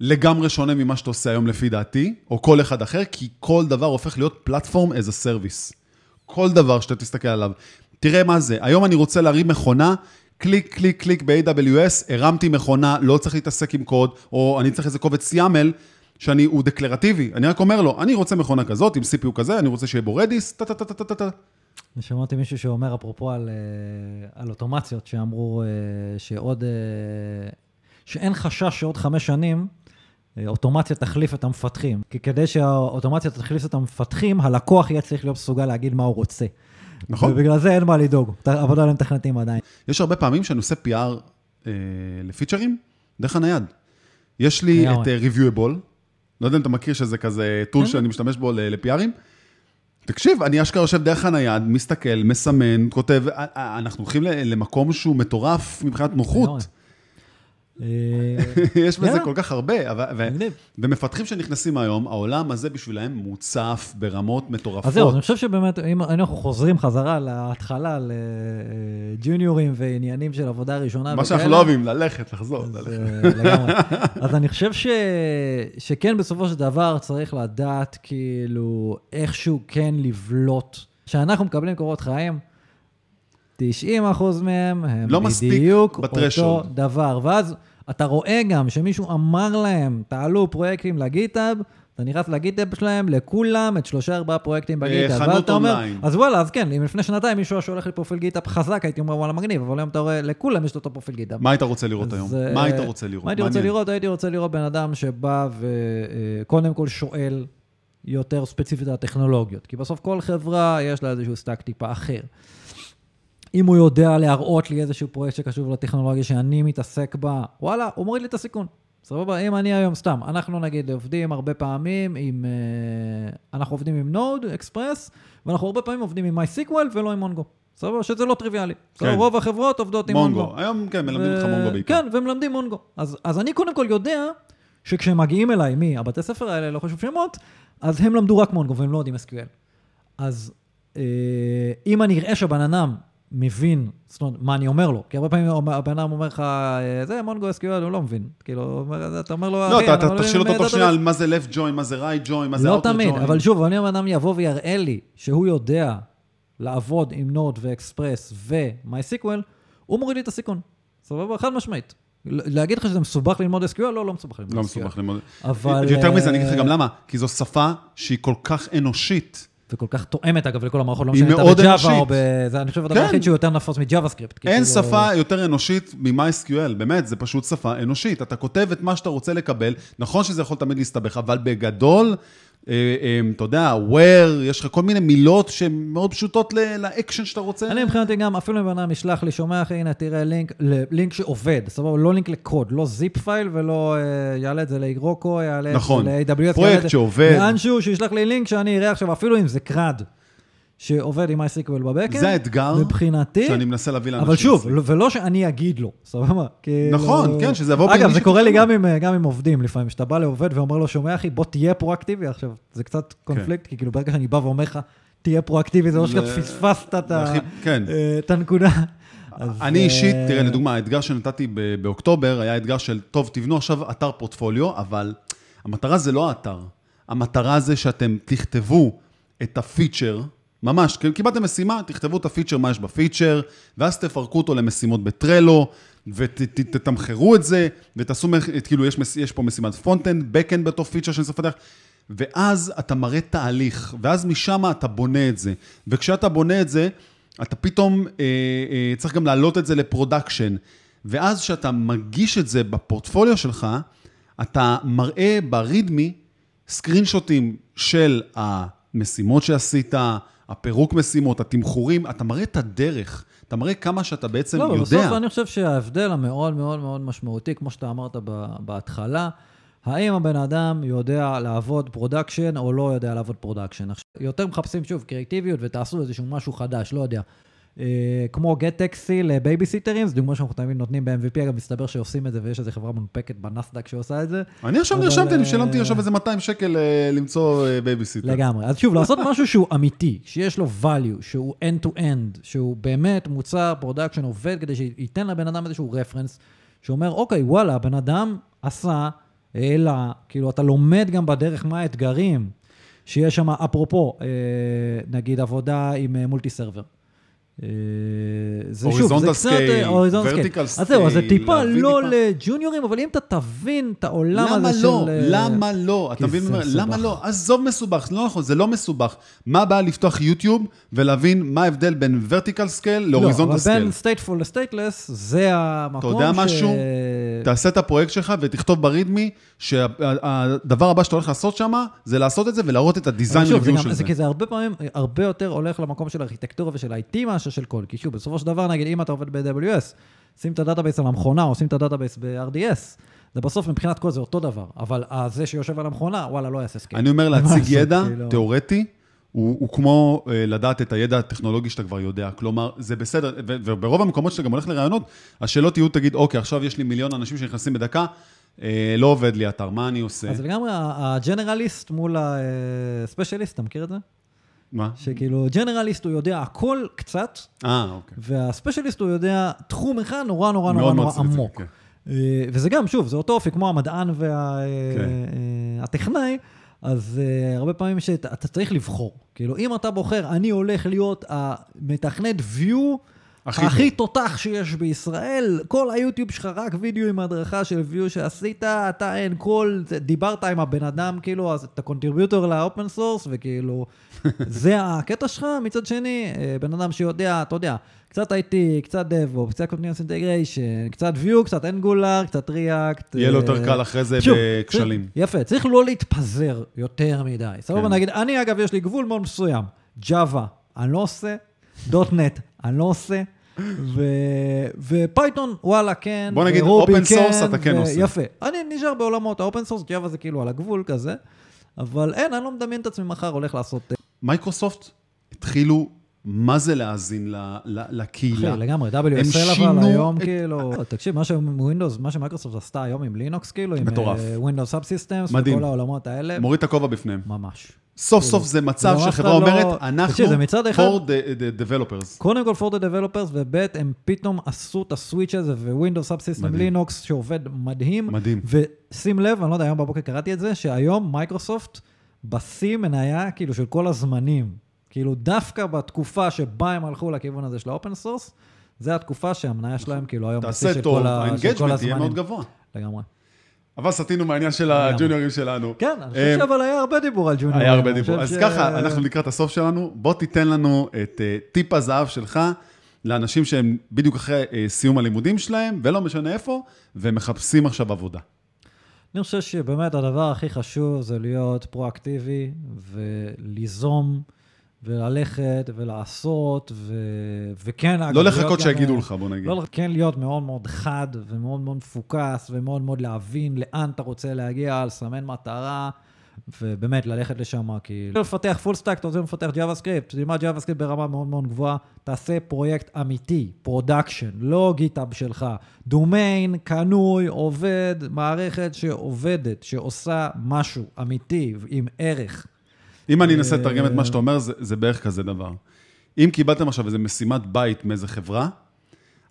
לגמרי שונה ממה שאתה עושה היום לפי דעתי, או כל אחד אחר, כי כל דבר הופך להיות platform as a service. כל דבר שאתה תסתכל עליו. תראה מה זה, היום אני רוצה להרים מכונה, קליק, קליק, קליק ב-AWS, הרמתי מכונה, לא צריך להתעסק עם קוד, או אני צריך איזה קובץ YAML, שאני, הוא דקלרטיבי. אני רק אומר לו, אני רוצה מכונה כזאת, עם CPU כזה, אני רוצה שיהיה בו Redis, טה טה טה טה טה טה. אני שמעתי מישהו שאומר, אפרופו על, אה, על אוטומציות, שאמרו אה, שעוד, אה, שאין חשש שעוד חמש שנים אוטומציה תחליף את המפתחים. כי כדי שהאוטומציה תחליף את המפתחים, הלקוח יהיה צריך להיות מסוגל להגיד מה הוא רוצה. נכון. ובגלל זה אין מה לדאוג, עבודה למתכנתים עדיין. יש הרבה פעמים שאני עושה PR אה, לפיצ'רים דרך הנייד. יש לי. את אה, Reviewable, לא יודע אם אתה מכיר שזה כזה טול כן. שאני משתמש בו ל- ל-PRים. תקשיב, אני אשכרה יושב דרך הנייד, מסתכל, מסמן, כותב, אנחנו הולכים למקום שהוא מטורף מבחינת. נוחות. אה, <laughs> יש בזה. כל כך הרבה. ומפתחים שנכנסים היום, העולם הזה בשבילם מוצף ברמות מטורפות. אז זהו, אני חושב שבאמת, אם אנחנו חוזרים חזרה להתחלה, לג'וניורים ועניינים של עבודה ראשונה מה שאנחנו לא אוהבים, ללכת, לחזור, אז, ללכת. אה. <laughs> אז אני חושב. שכן, בסופו של דבר צריך לדעת, כאילו, איכשהו כן לבלוט. כשאנחנו מקבלים קורות חיים, 90 אחוז מהם הם לא בדיוק. אותו דבר. ואז אתה רואה גם שמישהו אמר להם, תעלו פרויקטים ל GitHub, אתה נכנס ל GitHub שלהם, לכולם, את שלושה ארבעה פרויקטים ב GitHub. חנות אתה אומר, אונליין. אז וואלה, אז כן, אם לפני שנתיים מישהו היה שולח לי פרופיל GitHub חזק, הייתי אומר, וואלה, מגניב, אבל היום אתה רואה, לכולם יש את אותו פרופיל GitHub. מה היית רוצה לראות היום? אז, אה, מה היית רוצה לראות? מה הייתי רוצה. לראות? הייתי רוצה לראות בן אדם שבא וקודם כל שואל יותר ספציפית על הטכנולוגיות. כי בסוף כל חברה יש לה איזשהו stack טיפה אחר. אם הוא יודע להראות לי איזשהו פרויקט שקשור לטכנולוגיה שאני מתעסק בה, וואלה, הוא מוריד לי את הסיכון. סבבה? אם אני היום סתם, אנחנו נגיד עובדים הרבה פעמים עם, אה, אנחנו עובדים עם Node, Express, ואנחנו הרבה פעמים עובדים עם MySQL ולא עם Mongo. סבבה? שזה לא טריוויאלי. כן. כן. רוב החברות עובדות עם Mongo. Mongo. היום, כן, מלמדים אותך ו- Mongo בעיקר. כן, ומלמדים Mongo. אז, אז אני קודם כל יודע שכשהם מגיעים אליי, מי? הבתי ספר האלה, לא חשוב שמות, אז הם למדו רק מונגו והם לא יודעים SQL. אז אה, אם אני אראה שהבן אדם מבין, זאת אומרת, מה אני אומר לו. כי הרבה פעמים הבן אדם אומר לך, אה, זה מונגו SQL, הוא לא מבין. כאילו, אתה אומר לו, לא, אחי, אתה- לא יודעים אותו תוך שנייה על מה זה left join, מה זה right join, מה זה לא outer תמיד, join. אבל שוב, אני הבן אדם יבוא ויראה לי שהוא יודע לעבוד עם נוד ואקספרס ו-MySQL, הוא מוריד לי את הסיכון. סבבה? חד משמעית. להגיד לך שזה מסובך ללמוד SQL? לא, לא מסובך ללמוד SQL. לא מסובך ללמוד. אבל... יותר מזה, אני אגיד לך אה, גם למה, כי זו שפה שהיא כל כך אנושית. וכל כך תואמת, אגב, לכל המערכות, לא משנה, אתה מאוד ב Java. או ב... זה, אני חושב, הדבר כן. היחיד שהוא יותר נפוץ מ JavaScript. אין כאילו- שפה יותר אנושית מ-MySQL, באמת, זה פשוט שפה אנושית. אתה כותב את מה שאתה רוצה לקבל, נכון שזה יכול תמיד להסתבך, אבל בגדול, אתה יודע, where, יש לך כל מיני מילות שהן מאוד פשוטות לאקשן שאתה רוצה. אני מבחינתי גם, אפילו אם בן אדם ישלח לי, שומע אחי, הנה, תראה לינק, לינק שעובד, סבבה? לא לינק לקוד, לא zip file ולא אה, יעלה את זה ל Heroku, יעלה נכון. את זה ל-AWS. פרויקט את זה שעובד. לאנשהו, שישלח לי לינק שאני אראה עכשיו, אפילו אם זה CRUD, שעובד עם MySQL ב backend. זה האתגר מבחינתי, שאני מנסה להביא לאנשים. אבל שוב. לא- ולא שאני אגיד לו, סבבה? כאילו- נכון, כן, שזה יבוא אגב, זה קורה לי. גם עם, גם עם עובדים לפעמים, שאתה בא לעובד ואומר לו, שומע אחי, בוא תהיה פרואקטיבי עכשיו. זה קצת קונפליקט, כי כאילו ברגע שאני בא ואומר לך, תהיה פרואקטיבי, זה לא שאתה פספסת את כן. אה, את הנקודה. אני אישית, אה, תראה, לדוגמה, האתגר שנתתי באוקטובר היה אתגר של, טוב, תבנו עכשיו אתר פורטפוליו, אבל המטרה זה לא האתר. המטרה זה שאתם תכתבו את הפיצ'ר, ממש, כי קיבלתם משימה, תכתבו את ה feature, מה יש ב feature, ואז תפרקו אותו למשימות ב Trello, ותתמחרו את זה, ותעשו, כאילו, יש, יש פה משימת front-end, back-end בתור feature שאני צריך לפתח, ואז אתה מראה תהליך, ואז משם אתה בונה את זה. וכשאתה בונה את זה, אתה פתאום אה, אה, צריך גם להעלות את זה ל production. ואז כשאתה מגיש את זה בפורטפוליו שלך, אתה מראה ב README סקרינשוטים של המשימות שעשית, הפירוק משימות, התמחורים, אתה מראה את הדרך, אתה מראה כמה שאתה בעצם לא, יודע. בסוף אני חושב שההבדל המאוד מאוד מאוד משמעותי, כמו שאתה אמרת בהתחלה, האם הבן אדם יודע לעבוד production או לא יודע לעבוד production. יותר מחפשים, שוב, קריאטיביות ותעשו איזשהו משהו חדש, לא יודע. אה, כמו GetTaxi לבייביסיטרים, זו דוגמה שאנחנו תמיד נותנים ב-MVP, אגב, מסתבר שעושים את זה ויש איזו חברה מונפקת בנסדק שעושה את זה. אני עכשיו נרשמתי, אני אה, שילמתי עכשיו איזה 200 שקל אה, למצוא אה, בייביסיטר. לגמרי. אז שוב, לעשות משהו שהוא אמיתי, שיש לו value, שהוא end-to-end, שהוא באמת מוצר production עובד, כדי שייתן לבן אדם איזשהו רפרנס, שאומר, אוקיי, וואלה, הבן אדם עשה, העלה, כאילו, אתה לומד גם בדרך מה האתגרים שיש שם, אפרופו, אה, נגיד עבודה עם אה, multi server. אה, זה שוב, זה קצת... אה, horizontal vertical scale. אז זהו, אז זה טיפה לא. לג'וניורים, אבל אם אתה תבין את העולם למה הזה לא? של... אה, למה לא? אתה מבין? למה. לא? עזוב מסובך, זה לא נכון, זה לא מסובך. מה הבעיה לפתוח יוטיוב ולהבין מה ההבדל בין vertical scale לא, ל horizontal אבל scale? בין stateful ל stateless, זה המקום יודע ש... משהו? תעשה את הפרויקט שלך ותכתוב ב README שהדבר הבא שאתה הולך לעשות שם זה לעשות את זה ולהראות את אבל ה design של זה זה הרבה פעמים, הרבה יותר הולך למקום של ארכיטקטורה ושל IT מאשר של קוד. כי שוב, בסופו של דבר, נגיד, אם אתה עובד ב-AWS, שים את ה database על המכונה או שים את ה database ב-RDS, זה בסוף מבחינת קוד זה אותו דבר, אבל אה, זה שיושב על המכונה, וואלה, לא יעשה scale. אני אומר <laughs> להציג ידע כאילו. תיאורטי, הוא, הוא כמו אה, לדעת את הידע הטכנולוגי שאתה כבר יודע. כלומר, זה בסדר, ו- וברוב המקומות שאתה גם הולך לרעיונות, השאלות יהיו, תגיד, אוקיי, עכשיו יש לי מיליון אנשים שנכנסים בדקה, אה, לא עובד לי אתר, מה אני עושה? אז לגמרי, הג'נרליסט מול הספיישליסט, אתה מכיר את זה? מה? שכאילו, ג'נרליסט הוא יודע הכל קצת, אה, אוקיי. והספיישליסט הוא יודע תחום אחד נורא נורא נורא נורא עמוק. כן. אה, וזה גם, שוב, זה אותו אופי, כמו המדען כן. והטכנאי, אז uh, הרבה פעמים שאתה אתה צריך לבחור. כאילו, אם אתה בוחר, אני הולך להיות המתכנת Vue הכי הכי תותח שיש בישראל, כל היוטיוב שלך רק וידאו עם הדרכה של Vue שעשית, אתה אין כל, דיברת עם הבן אדם, כאילו, אז אתה contributor ל open source, וכאילו, <laughs> זה הקטע שלך. מצד שני, אה, בן אדם שיודע, אתה יודע, קצת IT, קצת DevOps, קצת Continuous Integration, קצת Vue, קצת Angular, קצת React. יהיה לו יותר אה, קל אחרי זה בכשלים. יפה, צריך לא להתפזר יותר מדי. סבבה, כן. נגיד, אני אגב, יש לי גבול מאוד מסוים. Java, אני לא עושה, .NET, אני לא עושה, ו- ו Python, וואלה, כן, בוא נגיד, ו Ruby, open source אתה כן ו- עושה. יפה. אני נשאר בעולמות ה open source, Java זה כאילו על הגבול כזה, אבל אין, אני לא מדמיין את עצמי מחר הולך לעשות... אה, מייקרוסופט התחילו, מה זה להאזין ל- ל- לקהילה? אחי, לגמרי, WSL אבל היום, את- כאילו, תקשיב, מה <laughs> ש Windows, מה שמייקרוסופט עשתה היום עם לינוקס, כאילו, עם מטורף. Windows subsystems, מדהים. וכל העולמות האלה, מוריד את הכובע בפניהם. ממש. סוף סוף זה מצב שחברה לא- אומרת, אנחנו for the developers. קודם כל for the developers, וב' הם פתאום עשו את ה switch הזה, system מדהים. לינוקס, שעובד מדהים. מדהים. ושים לב, אני לא יודע, היום בבוקר קראתי את זה, שהיום מייקרוסופט בשיא מניה כאילו של כל הזמנים. כאילו דווקא בתקופה שבה הם הלכו לכיוון הזה של ה open source, זה התקופה שהמניה שלהם כאילו היום בשיא תעשה של טוב, כל ה- של כל ה engagement יהיה מאוד הזמנים. גבוה. לגמרי. אבל סטינו מהעניין של הג'וניורים שלנו. כן, אני אה, חושב שאבל היה הרבה דיבור על ג'וניור. היה הרבה דיבור. אז ככה, אנחנו לקראת הסוף שלנו. בוא תיתן לנו את אה, טיפ הזהב שלך לאנשים שהם בדיוק אחרי אה, סיום הלימודים שלהם, ולא משנה איפה, והם מחפשים עכשיו עבודה. אני חושב שבאמת הדבר הכי חשוב זה להיות פרואקטיבי וליזום וללכת ולעשות, ו... וכן... אגב, לא להיות לחכות שיגידו אה, לך, בוא נגיד. לא, כן להיות מאוד מאוד חד ומאוד מאוד מפוקס ומאוד מאוד להבין לאן אתה רוצה להגיע, לסמן מטרה, ובאמת ללכת לשם, כי... לפתח full stack, אתה רוצה לפתח JavaScript, תלמד JavaScript ברמה מאוד מאוד גבוהה, תעשה פרויקט אמיתי, production, לא GitHub שלך, דומיין, קנוי, עובד, מערכת שעובדת, שעושה משהו אמיתי, עם ערך. אם אני אנסה לתרגם את מה שאתה אומר, זה, זה בערך כזה דבר. אם קיבלתם עכשיו איזו משימת בית מאיזה חברה,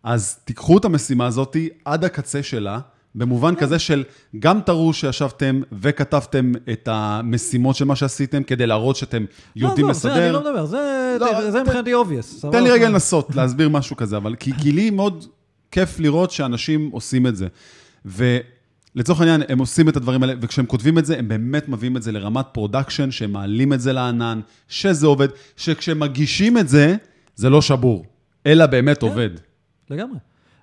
אז תיקחו את המשימה הזאת עד הקצה שלה, במובן כזה של גם תראו שישבתם וכתבתם את המשימות של מה שעשיתם, כדי להראות שאתם יודעים לא, עזוב, זה אני לסדר. לא מדבר, זה, לא, זה מבחינתי obvious. תן לי? רגע לנסות להסביר משהו כזה, אבל כי, כי לי מאוד כיף לראות שאנשים עושים את זה. ולצורך העניין, הם עושים את הדברים האלה, וכשהם כותבים את זה, הם באמת מביאים את זה לרמת production, שהם מעלים את זה לענן, שזה עובד, שכשהם מגישים את זה, זה לא שבור, אלא באמת כן. עובד. לגמרי.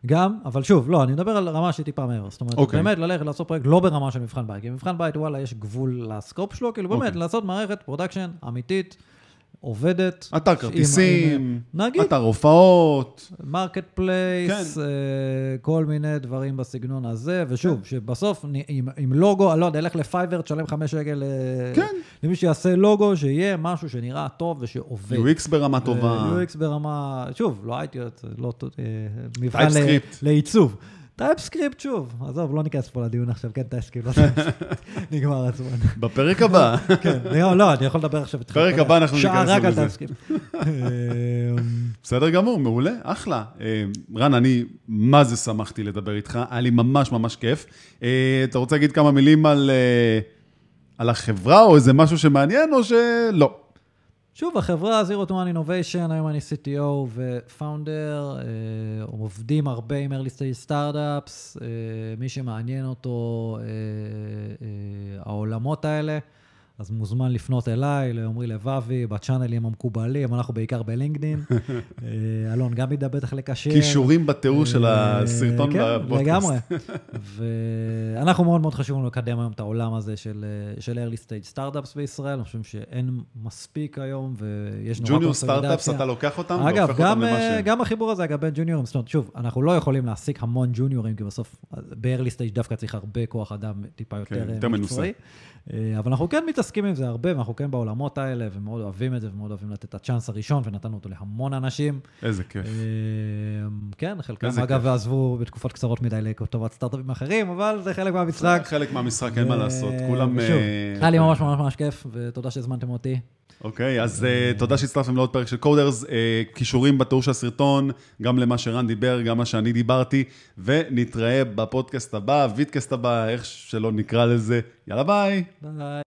גם, אבל שוב, לא, אני מדבר על רמה שהיא טיפה מעבר. זאת אומרת, אוקיי. באמת ללכת לעשות פרויקט לא ברמה של מבחן בית, כי מבחן בית, וואלה, יש גבול ל scope שלו, כאילו באמת, אוקיי. לעשות מערכת production אמיתית, עובדת. אתר כרטיסים, נגיד, אתר הופעות, marketplace, כן. כל מיני דברים בסגנון הזה, ושוב, שבסוף, נ- עם, עם לוגו, אני לא יודע, לך ל-Fiverr, תשלם חמש שקל אה, כן. למי שיעשה לוגו, שיהיה משהו שנראה טוב ושעובד. UX ברמה טובה. UX ברמה, שוב, לא הייתי, לא, אה, מבחן ל- TypeScript. לעיצוב. TypeScript, שוב, עזוב, לא ניכנס פה לדיון עכשיו, כן, TypeScript, לא <laughs> TypeScript. נגמר הזמן. בפרק הבא. <laughs> כן, לא, אני יכול לדבר עכשיו איתך. פרק הבא אנחנו שעה ניכנס רק על לזה. TypeScript. <laughs> אמ, בסדר גמור, מעולה, אחלה. אה, רן, אני מה זה שמחתי לדבר איתך, היה לי ממש ממש כיף. אה, אתה רוצה להגיד כמה מילים אה, על החברה, או איזה משהו שמעניין, או שלא? שוב, החברה Zero to One Innovation, היום אני CTO ו-Founder, אה, עובדים הרבה עם early stage startups, אה, מי שמעניין אותו אה, אה, העולמות האלה, אז מוזמן לפנות אליי, לעמרי לבבי, בצ'אנלים המקובלים, אנחנו בעיקר בלינקדין. <laughs> אה, אלון גם ידע בטח לקשר. קישורים בתיאור של אה, הסרטון כן, בפודקאסט. לגמרי. <laughs> ואנחנו מאוד מאוד חשוב לנו לקדם היום את העולם הזה של, אה, של early stage startups בישראל, אני חושב שאין מספיק היום, ויש נורא ג'וניור. סטארט-אפס, אתה לוקח אותם אגב, והופך גם, אותם למה אה, שהם. גם החיבור הזה, אגב, בין ג'וניורים, זאת אומרת, שוב, אנחנו לא יכולים להעסיק המון ג'וניורים, כי בסוף ב-early stage דווקא צריך הרבה כוח אדם טיפה יותר, כן, יותר מנוסה. מקצועי. אבל אנחנו כן מתעסקים עם זה הרבה, ואנחנו כן בעולמות האלה, ומאוד אוהבים את זה, ומאוד אוהבים לתת את הצ'אנס הראשון, ונתנו אותו להמון אנשים. איזה כיף. אה, כן, חלקם אגב. עזבו בתקופות קצרות מדי לטובת סטארט-אפים אחרים, אבל זה חלק מהמשחק. חלק מהמשחק, אין מה לעשות. כולם... ושוב, אה, היה לי ממש ממש ממש כיף, ותודה שהזמנתם אותי. אוקיי, אז אה, תודה שהצטרפתם לעוד פרק של קודרס. אה, קישורים בתיאור של הסרטון, גם למה שרן דיבר, גם מה שאני דיברתי, ונתראה בפודקאסט הבא, vidcast הבא, איך שלא נקרא לזה. יאללה ביי. ביי.